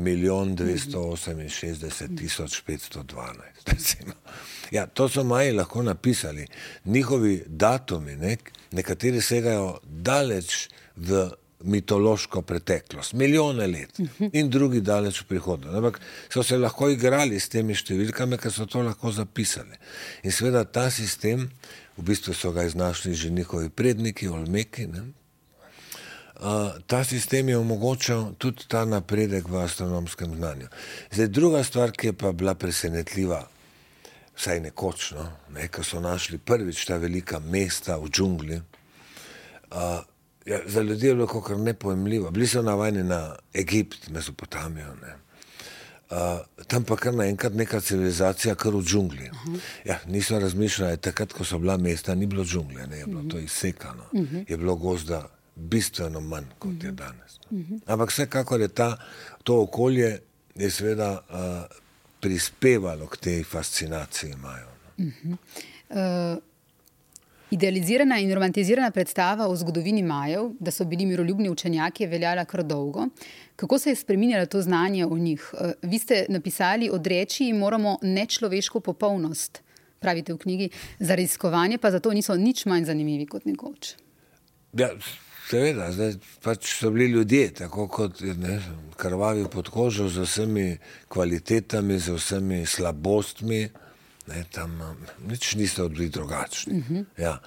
milijon dvesto oseminšestdeset tisoč petsto dvanajst. Ja, to so maji lahko napisali. Njihovi datumi, ne, nekateri segajo daleč v mitološko preteklost, milijone let in drugi daleč v prihodnost. Ampak so se lahko igrali s temi številkami, ker so to lahko zapisali. In seveda ta sistem v bistvu so ga iznašli že njihovi predniki, olmeki. Ne? Ta sistem je omogočal tudi ta napredek v astronomskem znanju. Zdaj, druga stvar, ki je pa bila presenetljiva, vsaj nekoč, no, ne, ko so našli prvič ta velika mesta v džungli, a, ja, za ljudi je bilo kar nepojemljivo. Bili so navajeni na Egipt, Mesopotamijo. Ne. Uh, tam pa kar naenkrat neka civilizacija, kar v džungli. Uh -huh. ja, niso razmišljali, takrat, ko so bila mesta, ni bilo džungle, ne, je bilo uh -huh. to izsekano, uh -huh. je bilo gozda bistveno manj kot uh -huh. je danes. Uh -huh. Ampak vsekakor je ta, to okolje je seveda uh, prispevalo k tej fascinaciji imajo. Uh -huh. uh... Idealizirana in romantizirana predstava o zgodovini Majev, da so bili miroljubni učenjaki, je veljala kar dolgo. Kako se je spremenilo to znanje o njih? Eh, vi ste napisali, odreči jim moramo nečloveško popolnost, pravite v knjigi, za raziskovanje pa zato niso nič manj zanimivi kot nekoč. Ja, seveda, zdaj pač so bili ljudje, tako kot ne, krvavi pod kožo, z vsemi kvalitetami, z vsemi slabostmi. Ne, tam nič niso bili drugačni. Uh -huh. ja.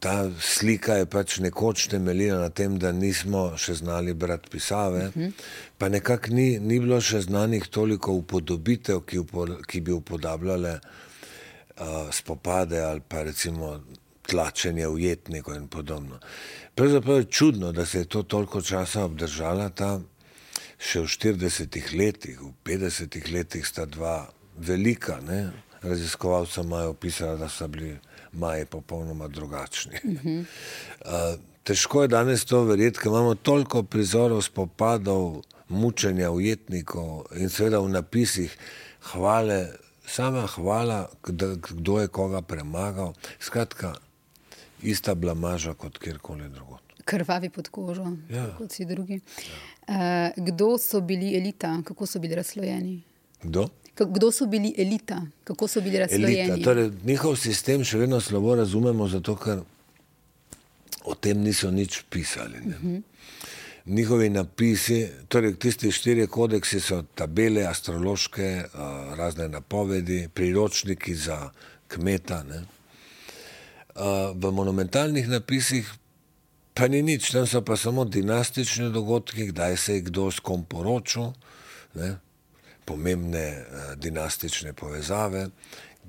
Ta slika je pač nekoč temeljila na tem, da nismo še znali brati pisave, uh -huh. pa nekako ni, ni bilo še znanih toliko upodobitev, ki, upo, ki bi upodabljale uh, spopade ali pa recimo tlačenje ujetnikov in podobno. Pravzaprav je čudno, da se je to toliko časa obdržala, ta še v 40 letih, v 50 letih sta dva velika. Ne? Raziskovalci imajo opisali, da so bili maji popolnoma drugačni. Uh -huh. uh, težko je danes to verjeti, ker imamo toliko prizorov spopadov, mučenja ujetnikov in seveda v napisih hvale, sama hvala, kdo je koga premagal. Skratka, ista blamaža kot kjerkoli drugo. Krvavi pod kožo, ja. kot vsi drugi. Ja. Uh, kdo so bili elita, kako so bili razslojeni? Kdo? Kdo so bili elita, kako so bili razdeljeni? Torej, njihov sistem še vedno slabo razumemo, zato ker o tem niso nič pisali. Uh mhm. -huh. Njihovi napisi, torej tisti štiri kodeksi so tabele, astrološke, razne napovedi, priročniki za kmeta. Ne? V monumentalnih napisih pa ni nič, tam so pa samo dinastični dogodki, kdaj se je kdo s kom poročil, ne? Pomembne uh, dinastične povezave,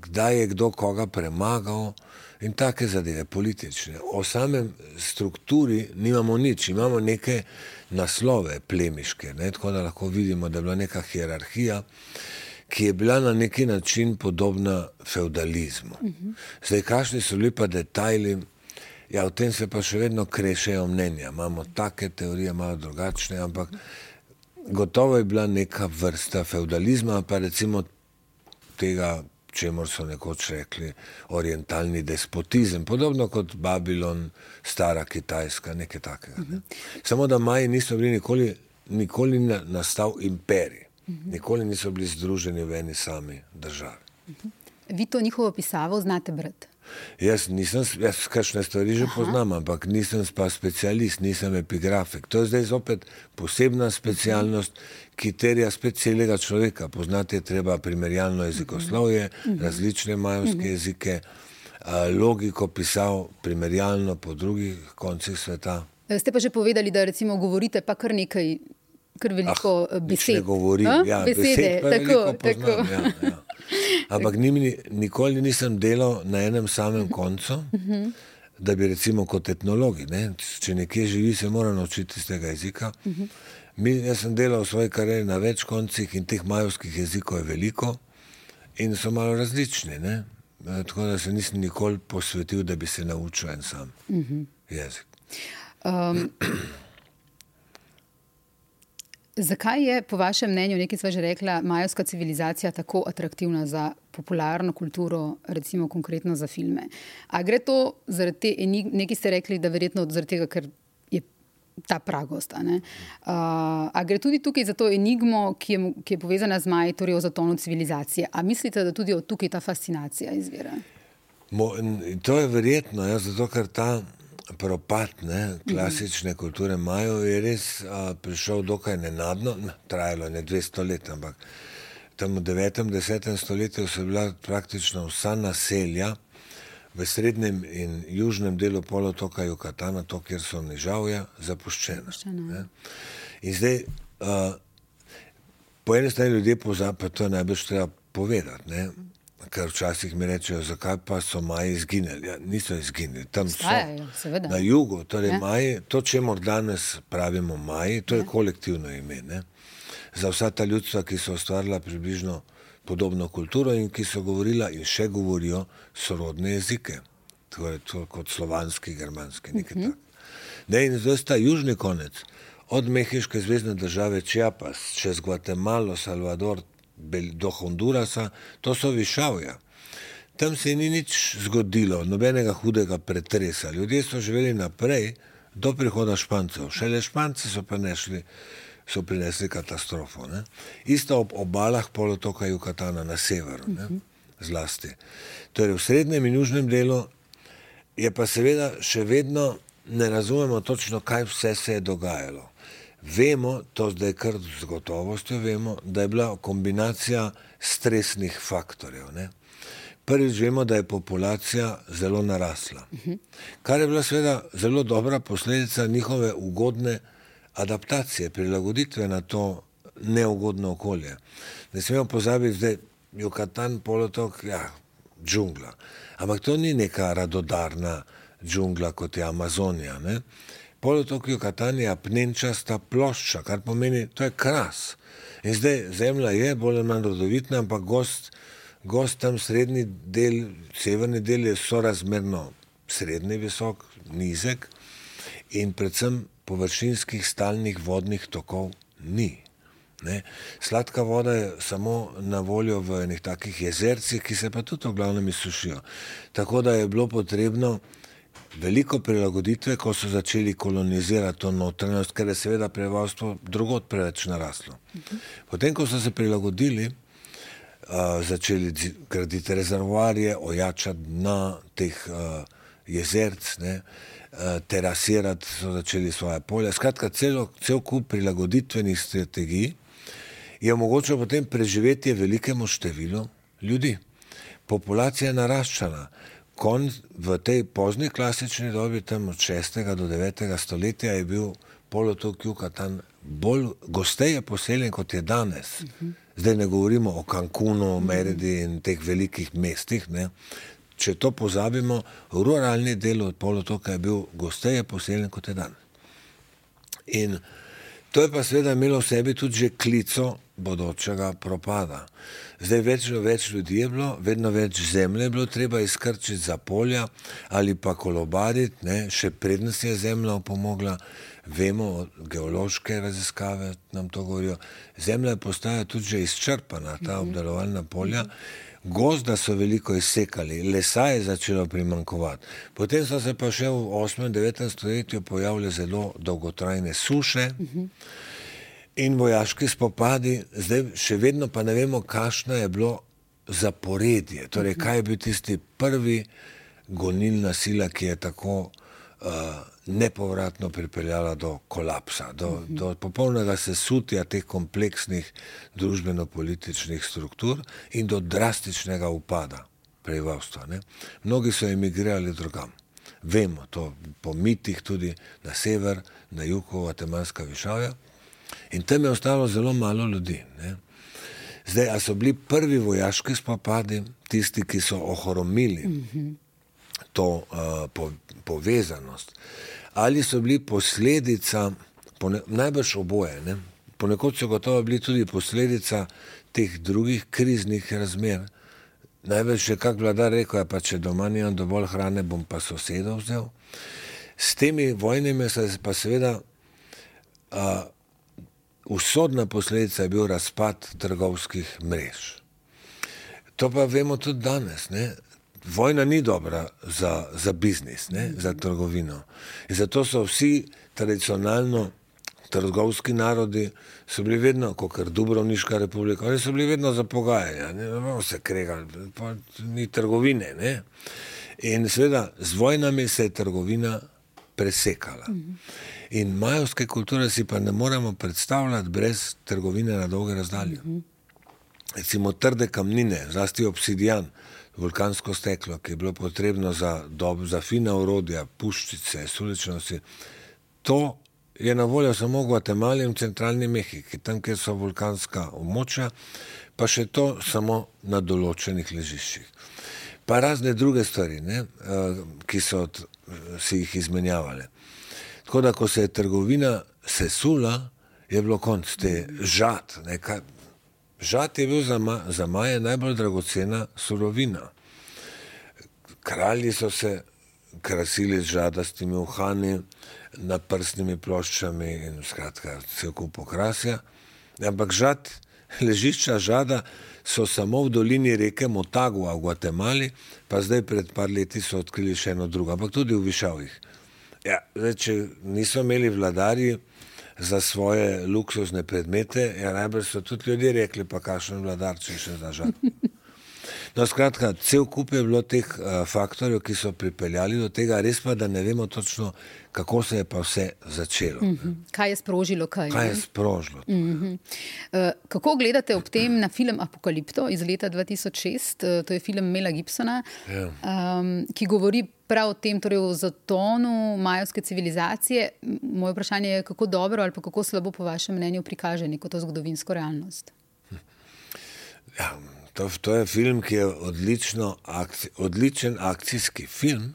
kdaj je kdo koga premagal in take zadeve, politične. O samem strukturi nimamo nič, imamo neke naslove plemiške, ne? tako da lahko vidimo, da je bila neka hierarhija, ki je bila na neki način podobna feudalizmu. Zdaj, kakšni so bili pa detajli, ja, o tem se pa še vedno krešejo mnenja. Imamo take teorije, malo drugačne, ampak gotovo je bila neka vrsta feudalizma, pa recimo tega čemu so nekoč rekli orientalni despotizem, podobno kot Babilon, stara Kitajska, nekaj takega. Ne? Samo da Maji niso bili nikoli, nikoli nastal imperij, nikoli niso bili združeni v eni sami državi. Vi to njihovo pisavo znate brati? Jaz nisem, jaz kakšne stvari že Aha. poznam, ampak nisem pa specialist, nisem epigrafik. To je zdaj zopet posebna specialnost, ki terja spet celega človeka. Poznati je treba primerjalno jezikoslovje, različne majovske jezike, logiko pisal primerjalno po drugih koncih sveta. Ste pa že povedali, da recimo govorite pa kar nekaj, kar veliko ah, besed. Ne govorim, ja, besede, besed tako, tako. Ja, ja. Ampak ni, nikoli nisem delal na enem samem koncu, da bi recimo kot etnologi, ne, če nekje živi, se mora naučiti iz tega jezika. Mi, jaz sem delal v svoji karieri na več koncih in teh majovskih jezikov je veliko in so malo različni. Ne. Tako da se nisem nikoli posvetil, da bi se naučil en sam jezik. Um, Zakaj je, po vašem mnenju, nekaj sva že rekla, majovska civilizacija tako atraktivna za popularno kulturo, recimo konkretno za filme? A gre to zaradi te, nekaj ste rekli, da verjetno zaradi tega, ker je ta pragost. A, uh, a gre tudi tukaj za to enigmo, ki je, ki je povezana z Maji, torej o zatonu civilizacije? A mislite, da tudi od tukaj ta fascinacija izvira? Mo, to je verjetno, ja, zato ker ta propad ne, klasične kulture Majo je res a, prišel dokaj nenadno, trajalo je ne 200 let, ampak tam v 9. in 10. stoletju so bila praktično vsa naselja v srednjem in južnem delu polotoka Jukatana, to, kjer so nižavja, zapuščena. zapuščena. In zdaj, a, po eni strani ljudje pozabijo, pa to je najbolj treba povedati. Ne, Ker včasih mi rečejo, zakaj pa so Maji izginili. Ja, niso izginili, tam Stajajo, so. Seveda. Na jugu, torej ja. Maji, to, če morda danes pravimo Maji, to je ja. kolektivno ime. Ne? Za vsa ta ljudstva, ki so ustvarila približno podobno kulturo in ki so govorila in še govorijo sorodne jezike, torej to kot slovanski, germanski, nekaj uh mhm. -huh. takega. In zdaj sta južni konec, od Mehiške zvezdne države Čiapas, čez Gvatemalo, Salvador, do Hondurasa, to so višavja. Tam se ni nič zgodilo, nobenega hudega pretresa. Ljudje so živeli naprej do prihoda Špancev. Šele Španci so prinesli, so prinesli katastrofo. Ne? Isto ob obalah polotoka Jukatana na severu, ne? zlasti. Torej v srednjem in južnem delu je pa seveda še vedno ne razumemo točno, kaj vse se je dogajalo. Vemo, to zdaj kar z gotovostjo vemo, da je bila kombinacija stresnih faktorjev. Ne? Prvič vemo, da je populacija zelo narasla, kar je bila seveda zelo dobra posledica njihove ugodne adaptacije, prilagoditve na to neugodno okolje. Ne smemo pozabiti, da je Jukatan polotok, ja, džungla. Ampak to ni neka radodarna džungla kot je Amazonija. Ne? Polotok Jukatan je apnenčasta plošča, kar pomeni, to je kras. In zdaj zemlja je bolj ali manj rodovitna, ampak gost, gost tam srednji del, severni del je sorazmerno srednji visok, nizek in predvsem površinskih stalnih vodnih tokov ni. Ne? Sladka voda je samo na voljo v enih takih jezercih, ki se pa tudi v glavnem izsušijo. Tako da je bilo potrebno veliko prilagoditve, ko so začeli kolonizirati to notranjost, ker je seveda prebivalstvo drugot preveč naraslo. Potem, ko so se prilagodili, uh, začeli graditi rezervoarje, ojačati dna teh uh, jezerc, ne, uh, terasirati, so začeli svoje polje. Skratka, celo, cel kup prilagoditvenih strategij je omogočilo potem preživetje velikemu številu ljudi. Populacija je naraščala kon, v tej pozni klasični dobi, tam od 6. do 9. stoletja, je bil polotok Jukatan bolj gosteje poseljen kot je danes. Zdaj ne govorimo o Cancunu, Meridi in teh velikih mestih. Ne. Če to pozabimo, ruralni del od polotoka je bil gosteje poseljen kot je danes. In to je pa seveda imelo v sebi tudi že klico bodočega propada. Zdaj vedno več ljudi je bilo, vedno več zemlje je bilo treba izkrčiti za polja ali pa kolobariti, ne? še prednost je zemlja opomogla, vemo, geološke raziskave nam to govorijo. Zemlja postaja tudi že izčrpana, ta mhm. obdelovalna polja. Gozda so veliko izsekali, lesa je začelo primankovati. Potem so se pa še v 8. in 9. stoletju pojavile zelo dolgotrajne suše in vojaški spopadi, zdaj še vedno pa ne vemo, kakšno je bilo zaporedje. Torej, kaj je bil tisti prvi gonilna sila, ki je tako uh, nepovratno pripeljala do kolapsa, do, uh -huh. do popolnega sesutja teh kompleksnih družbeno-političnih struktur in do drastičnega upada prebivalstva. Mnogi so emigrirali drugam. Vemo to po mitih, tudi na sever, na jug, Guatemalska višavja. In tam je ostalo zelo malo ljudi. Ne? Zdaj, a so bili prvi vojaški spopadi, tisti, ki so ohromili mm -hmm. to uh, po, povezanost, ali so bili posledica, pone, najbrž oboje, ne? ponekod so gotovo bili tudi posledica teh drugih kriznih razmer. Največ je kak vladar rekel, ja, pa če doma nimam dovolj hrane, bom pa sosedov vzel. S temi vojnami se pa seveda uh, usodna posledica je bil razpad trgovskih mrež. To pa vemo tudi danes. Ne? Vojna ni dobra za, za biznis, ne? za trgovino. In zato so vsi tradicionalno trgovski narodi bili vedno, kot je Dubrovniška republika, oni so bili vedno za pogajanja, ne bomo se kregali, pa ni trgovine. Ne? In seveda z vojnami se je trgovina presekala. In majovske kulture si pa ne moremo predstavljati brez trgovine na dolge razdalje. Recimo trde kamnine, zlasti obsidijan, vulkansko steklo, ki je bilo potrebno za, dob, za fina urodja, puščice, suličnosti. To je na voljo samo v Guatemali in centralni Mehiki, tam, kjer so vulkanska območja, pa še to samo na določenih ležiščih. Pa razne druge stvari, ne, eh, ki so si jih izmenjavali. Tako da, ko se je trgovina sesula, je bilo konc te žat. Nekaj. Žat je bil za, ma, za Maje najbolj dragocena surovina. Kralji so se krasili z žadastimi uhani, naprstnimi ploščami in skratka, cel kup okrasja. Ampak žat, ležišča žada so samo v dolini reke Motagua v Guatemali, pa zdaj pred par leti so odkrili še eno drugo, ampak tudi v Višavih. Ja, zdaj, če niso imeli vladarji za svoje luksuzne predmete, ja, najbrž so tudi ljudje rekli, pa kakšen vladar, če še zažal. No, skratka, cel kup je bilo teh uh, faktorjev, ki so pripeljali do tega, res pa, da ne vemo točno, kako se je pa vse začelo. Mm -hmm. Kaj je sprožilo? Kaj, kaj je sprožilo? Mm -hmm. uh, kako gledate ob tem na film Apokalipto iz leta 2006? Uh, to je film Mela Gibsona, yeah. Ja. um, ki govori prav o tem, torej o zatonu majovske civilizacije. Moje vprašanje je, kako dobro ali kako slabo, po vašem mnenju, prikaže neko to zgodovinsko realnost. Ja, to, to je film, ki je akci, odličen akcijski film,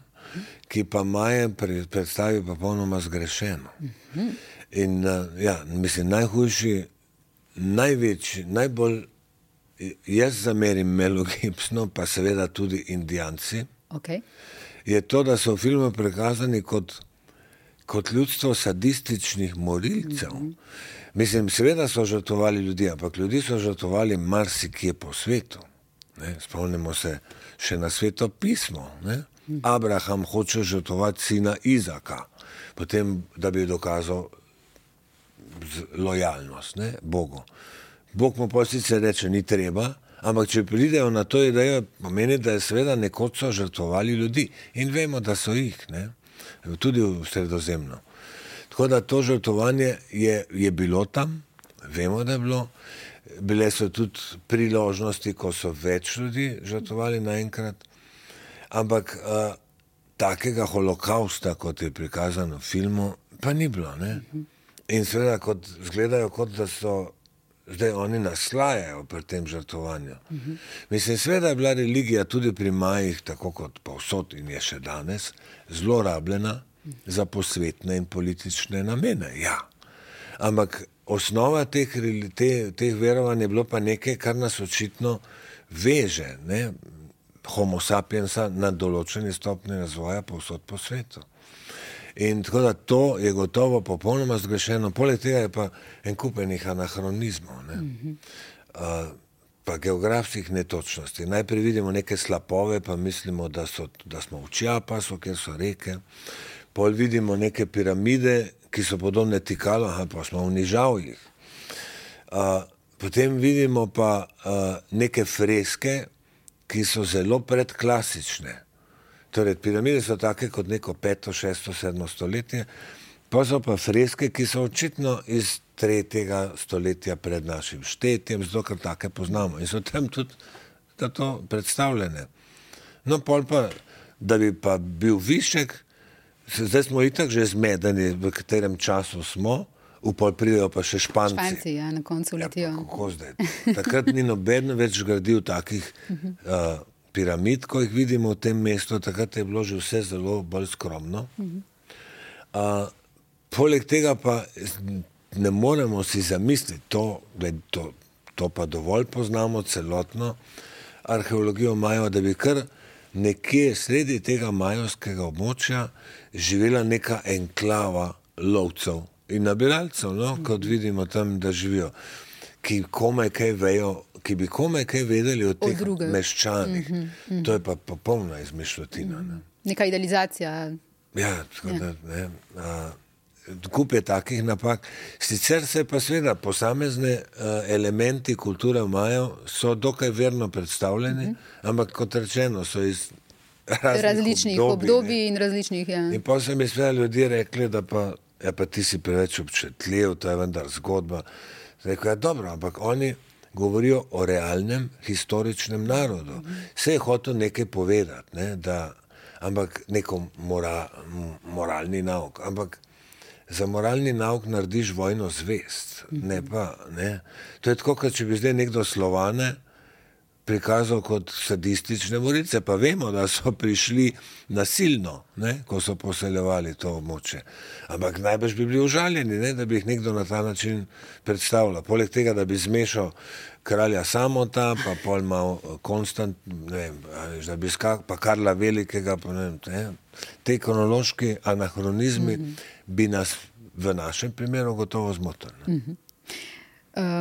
ki pa Maje predstavi popolnoma zgrešeno. In ja, mislim, najhujši, največji, najbolj jaz zamerim Melo Gibsonu, pa seveda tudi Indijanci. Okay je to, da so v filmu prikazani kot, kot ljudstvo sadističnih morilcev. Mm -hmm. Mislim, seveda so žrtvovali ljudi, ampak ljudi so žrtvovali marsikje po svetu. Ne? Spomnimo se še na sveto pismo. Ne? Abraham hoče žrtvovati sina Izaka, potem, da bi dokazal lojalnost ne? Bogu. Bog mu pa sicer reče, ni treba, Ampak, če pridejo na to idejo, pomeni, da je seveda nekoč so žrtvovali ljudi in vemo, da so jih, ne? tudi v sredozemlju. Tako da to žrtvovanje je, je bilo tam, vemo, da je bilo. Bile so tudi priložnosti, ko so več ljudi žrtvovali naenkrat. Ampak uh, takega holokausta, kot je prikazano v filmu, pa ni bilo. Ne? In seveda, kot zgledajo, kot da so zdaj oni naslajajo pri tem žrtvovanju. Mislim, seveda je bila religija tudi pri Majih, tako kot povsod in je še danes, zlorabljena za posvetne in politične namene. Ja. Ampak osnova teh, te, teh verovanj je bilo pa nekaj, kar nas očitno veže, ne? homo sapiensa na določeni stopni razvoja povsod po svetu. In tako da to je gotovo popolnoma zgrešeno, poleg tega je pa en kupenih anahronizmov, ne? mm -hmm. uh, pa geografskih netočnosti. Najprej vidimo neke slapove, pa mislimo, da, so, da smo v Čiapasu, kjer so reke, pol vidimo neke piramide, ki so podobne tikalo, pa smo v Nižavjih. Uh, potem vidimo pa uh, neke freske, ki so zelo predklasične. Torej, piramide so take kot neko peto, šesto, sedmo stoletje, pa so pa freske, ki so očitno iz tretjega stoletja pred našim štetjem, zato ker take poznamo in so tam tudi to predstavljene. No, pol pa, da bi pa bil višek, zdaj smo itak že zmedeni, v katerem času smo, upal pridejo pa še španci. Španci, ja, na koncu letijo. Ja, kako zdaj? Takrat ni noben več gradil takih. Uh, piramid, ko jih vidimo v tem mestu, takrat je bilo že vse zelo bolj skromno. Uh, poleg tega pa ne moremo si zamisliti, to, to, to pa dovolj poznamo celotno arheologijo Majo, da bi kar nekje sredi tega majovskega območja živela neka enklava lovcev in nabiralcev, no, kot vidimo tam, da živijo, ki komaj kaj vejo ki bi komaj kaj vedeli o teh meščanih. Mm -hmm, mm -hmm. To je pa popolna izmišljotina. Ne? Neka idealizacija. Ja, tako ja. da ne. A, Kup je takih napak. Sicer se pa seveda posamezne uh, elementi kulture imajo, so dokaj verno predstavljeni, mm -hmm. ampak kot rečeno, so iz različnih, različnih obdobij, obdobij in različnih. Ja. In pa so mi seveda ljudje rekli, da pa, ja, pa ti si preveč občutljiv, to je vendar zgodba. Rekl je, ja, dobro, ampak oni govorijo o realnem, historičnem narodu. Vse je hotel nekaj povedati, ne, da, ampak neko mora, moralni nauk. Ampak za moralni nauk narediš vojno zvest. Ne pa, ne. To je tako, kot če bi zdaj nekdo slovane prikazal kot sadistične morice, pa vemo, da so prišli nasilno, ne, ko so poseljevali to območje. Ampak najbrž bi bili užaljeni, ne, da bi jih nekdo na ta način predstavljal. Poleg tega, da bi zmešal kralja Samota, pa pol mal Konstant, ne vem, da bi skak, pa Karla Velikega, pa ne vem, ne. te kronološki anahronizmi mm -hmm. bi nas v našem primeru gotovo zmotili. Mm -hmm.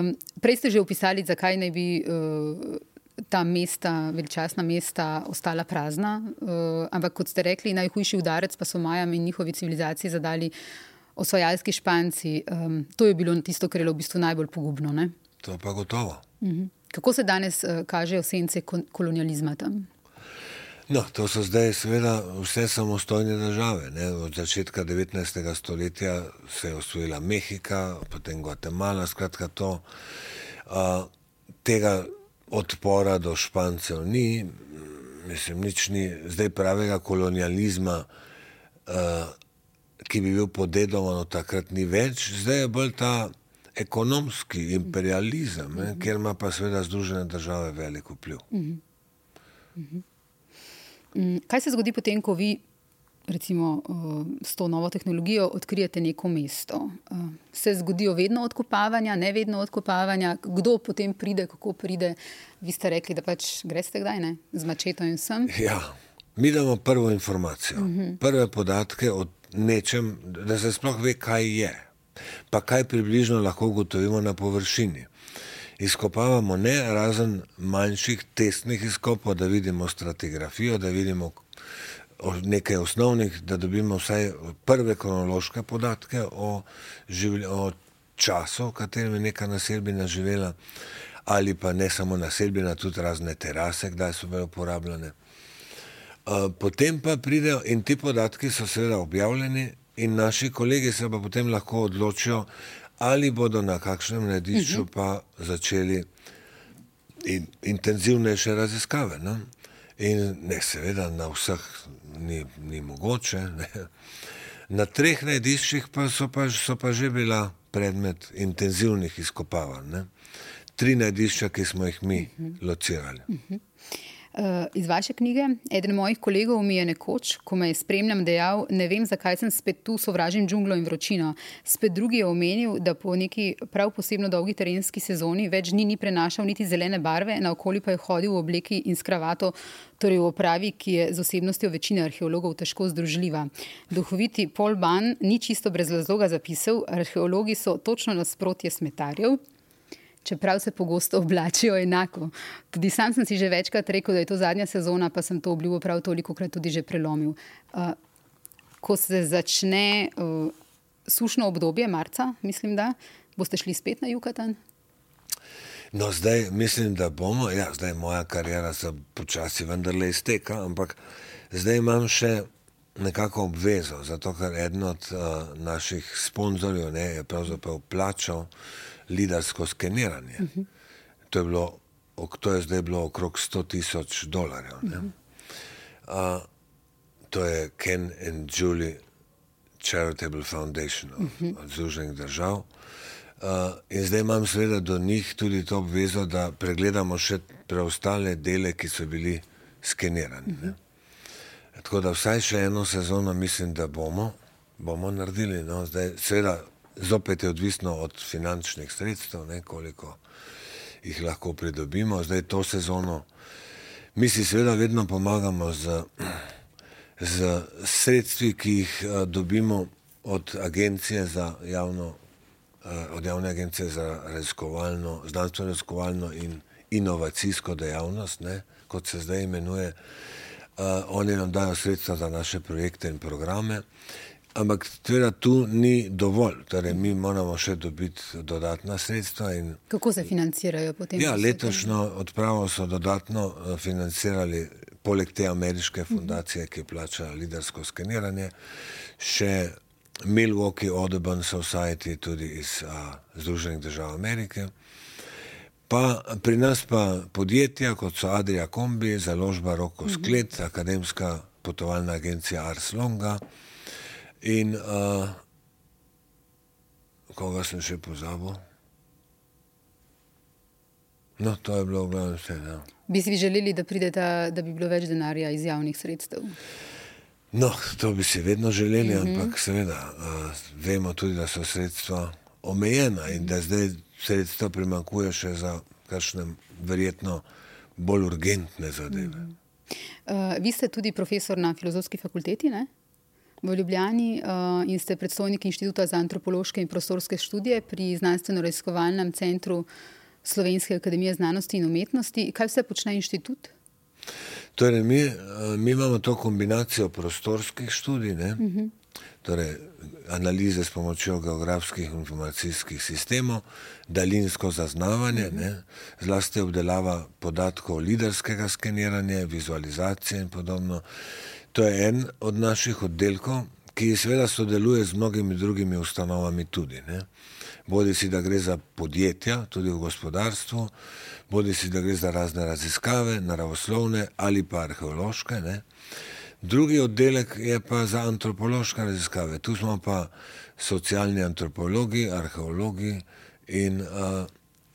um, prej ste že opisali, zakaj naj bi uh, ta mesta, veličastna mesta, ostala prazna. Uh, ampak kot ste rekli, najhujši udarec pa so Majam in njihovi civilizaciji zadali osvajalski španci. Um, to je bilo tisto, kar je v bistvu najbolj pogubno. Ne? To pa gotovo. Uh mhm. -huh. Kako se danes uh, kažejo sence kolonializma tam? No, to so zdaj seveda vse samostojne države. Ne? Od začetka 19. stoletja se je osvojila Mehika, potem Gvatemala, skratka to. Uh, tega odpora do Špancev ni, mislim, nič ni zdaj pravega kolonializma, uh, ki bi bil podedovan, takrat ni več, zdaj je bolj ta ekonomski imperializem, mm -hmm. kjer ima pa seveda Združene države veliko vpliv. Mm -hmm. Kaj se zgodi potem, ko vi recimo, s to novo tehnologijo odkrijete neko mesto. Se zgodijo vedno odkopavanja, ne vedno odkopavanja, kdo potem pride, kako pride. Vi ste rekli, da pač greste kdaj ne? z mačetom in vsem. (laughs) Ja, mi damo prvo informacijo, uh mhm. -huh. prve podatke o nečem, da se sploh ve, kaj je, pa kaj približno lahko ugotovimo na površini. Izkopavamo ne razen manjših testnih izkopov, da vidimo stratigrafijo, da vidimo nekaj osnovnih, da dobimo vsaj prve kronološke podatke o, življ, o času, v katerem je neka naselbina živela, ali pa ne samo naselbina, tudi razne terase, kdaj so bile uporabljene. Potem pa pridejo in ti podatki so seveda objavljeni, in naši kolegi se pa potem lahko odločijo, ali bodo na kakšnem nadišču mhm. pa začeli in, intenzivnejše raziskave. No? In ne, seveda na vseh ni, ni mogoče. Ne. Na treh najdiščih pa so, pa so pa že bila predmet intenzivnih izkopavanj. Tri najdišča, ki smo jih mi uh -huh. locirali. Uh -huh. Eh, iz vaše knjige. Eden mojih kolegov mi je nekoč, ko me je spremljal, dejal: Ne vem, zakaj sem spet tu, sovražim džunglo in vročino. Spet drugi je omenil, da po neki prav posebno dolgi terenski sezoni več dni ni prenašal niti zelene barve, naokoli pa je hodil v obleki in s kravato, torej v opravi, ki je z osebnostjo večine arheologov težko združljiva. Duhoviti Paul Ban ni čisto brez razloga zapisal: Arheologi so točno nasprotje smetarjev čeprav se pogosto oblačijo enako. Tudi sam sem si že večkrat rekel, da je to zadnja sezona, pa sem to obljubo prav toliko krat tudi že prelomil. Uh, ko se začne uh, sušno obdobje, marca, mislim, da boste šli spet na Jukatan. No, zdaj mislim, da bomo. Ja, zdaj moja karijera se počasi vendarle izteka, ampak zdaj imam še nekako obvezo, zato ker eden od uh, naših sponzorjev je pravzaprav plačal lidarsko skeniranje. Uh -huh. to, je bilo, to je zdaj bilo okrog 100 tisoč dolarjev. Uh -huh. uh, to je Ken and Julie Charitable Foundation od, uh -huh. od Združenih držav. Uh, in zdaj imam seveda do njih tudi to obvezo, da pregledamo še preostale dele, ki so bili skenirani. Uh -huh. Tako da vsaj še eno sezono mislim, da bomo, bomo naredili. No, zdaj, seveda, zopet je odvisno od finančnih sredstev, ne, koliko jih lahko pridobimo. Zdaj to sezono mi si seveda vedno pomagamo z, z sredstvi, ki jih a, dobimo od agencije za javno, a, od javne agencije za raziskovalno, znanstveno raziskovalno in inovacijsko dejavnost, ne, kot se zdaj imenuje. Uh, oni nam dajo sredstva za naše projekte in programe. Ampak tvega tu ni dovolj, torej mi moramo še dobiti dodatna sredstva. In, Kako se financirajo potem? Ja, letošnjo odpravo so dodatno eh, financirali, poleg te ameriške fundacije, ki plača lidersko skeniranje, še Milwaukee Audubon Society, tudi iz a, Združenih držav Amerike. Pa pri nas pa podjetja, kot so Adria Kombi, založba Roko Sklet, mhm. akademska potovalna agencija Ars Longa. In uh, koga sem še pozabil? No, to je bilo v glavnem vse. Ja. Bi si želeli, da, prideta, da bi bilo več denarja iz javnih sredstev? No, to bi si vedno želeli, mm -hmm. ampak seveda uh, vemo tudi, da so sredstva omejena in da zdaj sredstva primankuje še za kakšne verjetno bolj urgentne zadeve. Mm -hmm. uh, vi ste tudi profesor na filozofski fakulteti, ne? V Ljubljani uh, in ste predstojnik Inštituta za antropološke in prostorske študije pri znanstveno-raziskovalnem centru Slovenske akademije znanosti in umetnosti. Kaj vse počne inštitut? Torej, mi, eh, mi imamo to kombinacijo prostorskih študij, uh mhm. -huh. torej analize s pomočjo geografskih informacijskih sistemov, daljinsko zaznavanje, uh. -huh. zlasti obdelava podatkov liderskega skeniranja, vizualizacije in podobno. To je en od naših oddelkov, ki seveda sodeluje z mnogimi drugimi ustanovami tudi. Ne. Bodi si, da gre za podjetja, tudi v gospodarstvu, bodi si, da gre za razne raziskave, naravoslovne ali pa arheološke. Ne. Drugi oddelek je pa za antropološke raziskave. Tu smo pa socialni antropologi, arheologi, in, uh,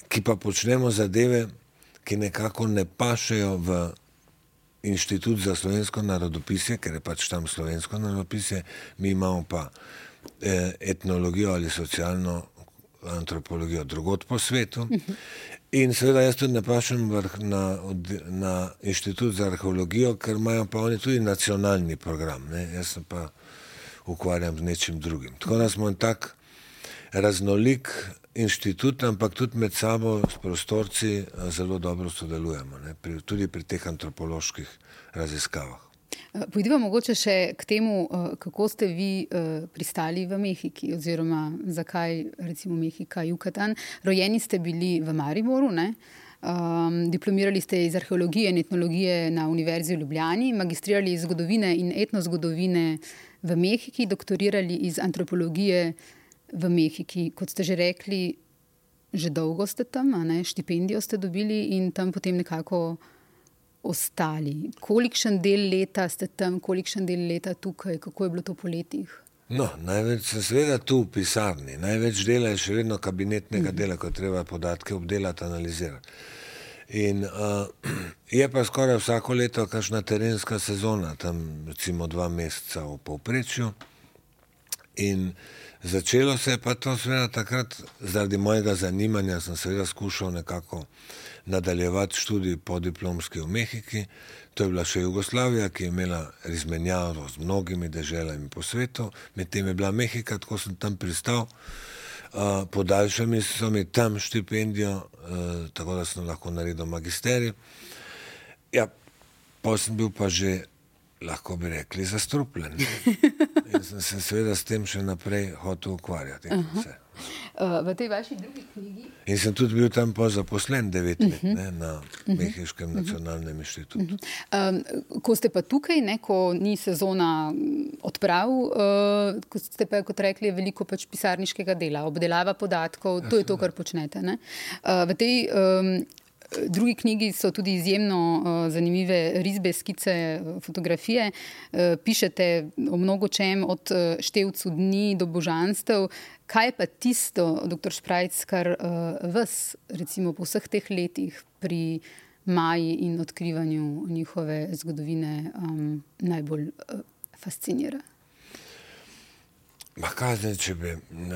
ki pa počnemo zadeve, ki nekako ne pašejo v inštitut za slovensko narodopisje, ker je pač tam slovensko narodopisje, mi imamo pa eh, etnologijo ali socialno antropologijo drugot po svetu. In seveda jaz tudi ne pašem na, na inštitut za arheologijo, ker imajo pa oni tudi nacionalni program, ne? jaz se pa ukvarjam z nečim drugim. Tako da smo en tak raznolik inštitut, ampak tudi med sabo s prostorci eh, zelo dobro sodelujemo, pri, tudi pri teh antropoloških raziskavah. Eh, Pojdimo mogoče še k temu, eh, kako ste vi pristali v Mehiki, oziroma zakaj recimo Mehika, Jukatan. Rojeni ste bili v Mariboru, um, diplomirali ste iz arheologije in etnologije na Univerzi v Ljubljani, magistrirali iz zgodovine in etnozgodovine v Mehiki, doktorirali iz antropologije v Mehiki. Kot ste že rekli, že dolgo ste tam, štipendijo ste dobili in tam potem nekako ostali? Kolikšen del leta ste tam, kolikšen del leta tukaj, kako je bilo to po letih? No, največ sem seveda tu v pisarni, največ dela je še vedno kabinetnega dela, ko treba podatke obdelati, analizirati. In uh, (clears throat) je pa skoraj vsako leto kakšna terenska sezona, tam recimo dva meseca v povprečju. In začelo se je pa to seveda takrat, zaradi mojega zanimanja sem seveda skušal nekako nadaljevati študij po diplomski v Mehiki. To je bila še Jugoslavija, ki je imela izmenjavo z mnogimi deželami po svetu, medtem je bila Mehika, tako sem tam pristal. Uh, podaljšali so mi tam štipendijo, uh, tako da sem lahko naredil magisterij. Ja, pa sem bil pa že lahko bi rekli, zastrupljen. (laughs) In sem se seveda s tem še naprej hotel ukvarjati. Uh -huh. uh, v tej vaši drugi knjigi. In sem tudi bil tam zaposlen devet let uh -huh. ne, na Mehiškem uh -huh. nacionalnem inštitutu. Uh -huh. um, ko ste pa tukaj, ne, ko ni sezona odprav, uh, ko ste pa, kot rekli, veliko pač pisarniškega dela, obdelava podatkov, to je to, kar počnete. Uh, v tej um, drugi knjigi so tudi izjemno uh, zanimive risbe, skice, fotografije. Uh, pišete o mnogo čem, od uh, števcu dni do božanstev. Kaj je pa tisto, doktor Šprajc, kar uh, vas, recimo po vseh teh letih pri Maji in odkrivanju njihove zgodovine um, najbolj uh, fascinira? Kaj zdaj, če bi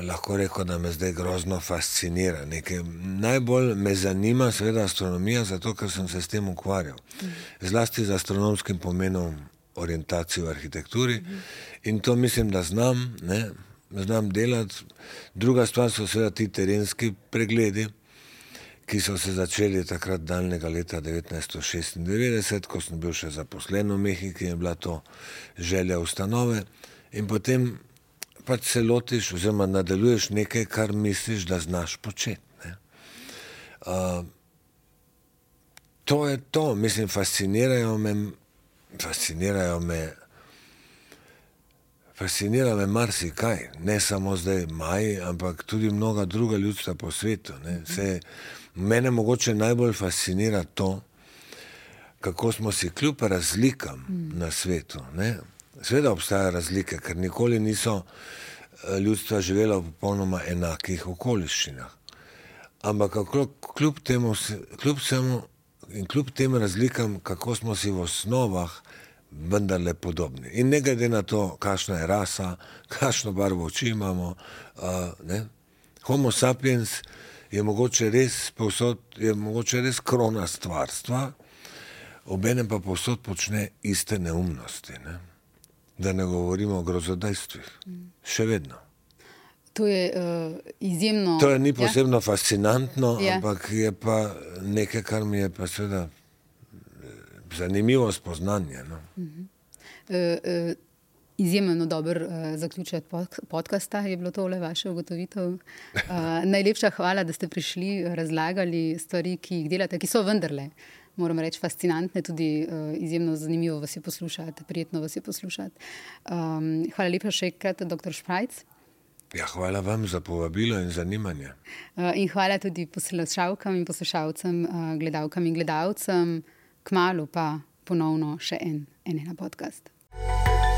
lahko rekel, da me zdaj grozno fascinira? Nekaj, najbolj me zanima, seveda, astronomija, zato ker sem se s tem ukvarjal. Zlasti z astronomskim pomenom orientacije v arhitekturi in to mislim, da znam, ne, znam delati. Druga stvar so seveda ti terenski pregledi, ki so se začeli takrat daljnega leta 1996, ko sem bil še zaposlen v Mehiki in bila to želja ustanove. In potem pač se lotiš, oziroma nadaljuješ nekaj, kar misliš, da znaš početi. Uh, to je to, mislim, fascinirajo me, fascinirajo me, fascinira me marsikaj, ne samo zdaj maj, ampak tudi mnoga druga ljudstva po svetu. Se, mene mogoče najbolj fascinira to, kako smo si kljub razlikam mm. na svetu. Ne? Seveda obstajajo razlike, ker nikoli niso eh, ljudstva živela v popolnoma enakih okoliščinah. Ampak kljub temu, kljub temu in kljub tem razlikam, kako smo si v osnovah vendarle podobni. In ne glede na to, kakšna je rasa, kakšno barvo oči imamo, uh, homo sapiens je mogoče res, povsod, je mogoče res krona stvarstva, obenem pa povsod počne iste neumnosti. Ne? Da ne govorimo o grozodejstvih. Še vedno. To je uh, izjemno. To je ni ja. posebno ja? fascinantno, ja. ampak je pa nekaj, kar mi je pa seveda eh, zanimivo spoznanje. No. Uh -huh. uh, uh, izjemno dober uh, zaključek podcasta je bilo to le vaše ugotovitev. Uh, (laughs) najlepša hvala, da ste prišli razlagali stvari, ki jih delate, ki so vendarle moram reči, fascinantne, tudi uh, izjemno zanimivo vas je poslušati, prijetno vas je poslušati. Um, hvala lepa še enkrat, dr. Šprajc. Ja, hvala vam za povabilo in zanimanje. Uh, in hvala tudi poslušalkam in poslušalcem, uh, gledalkam in gledalcem, kmalo pa ponovno še en, en, en podcast. thank you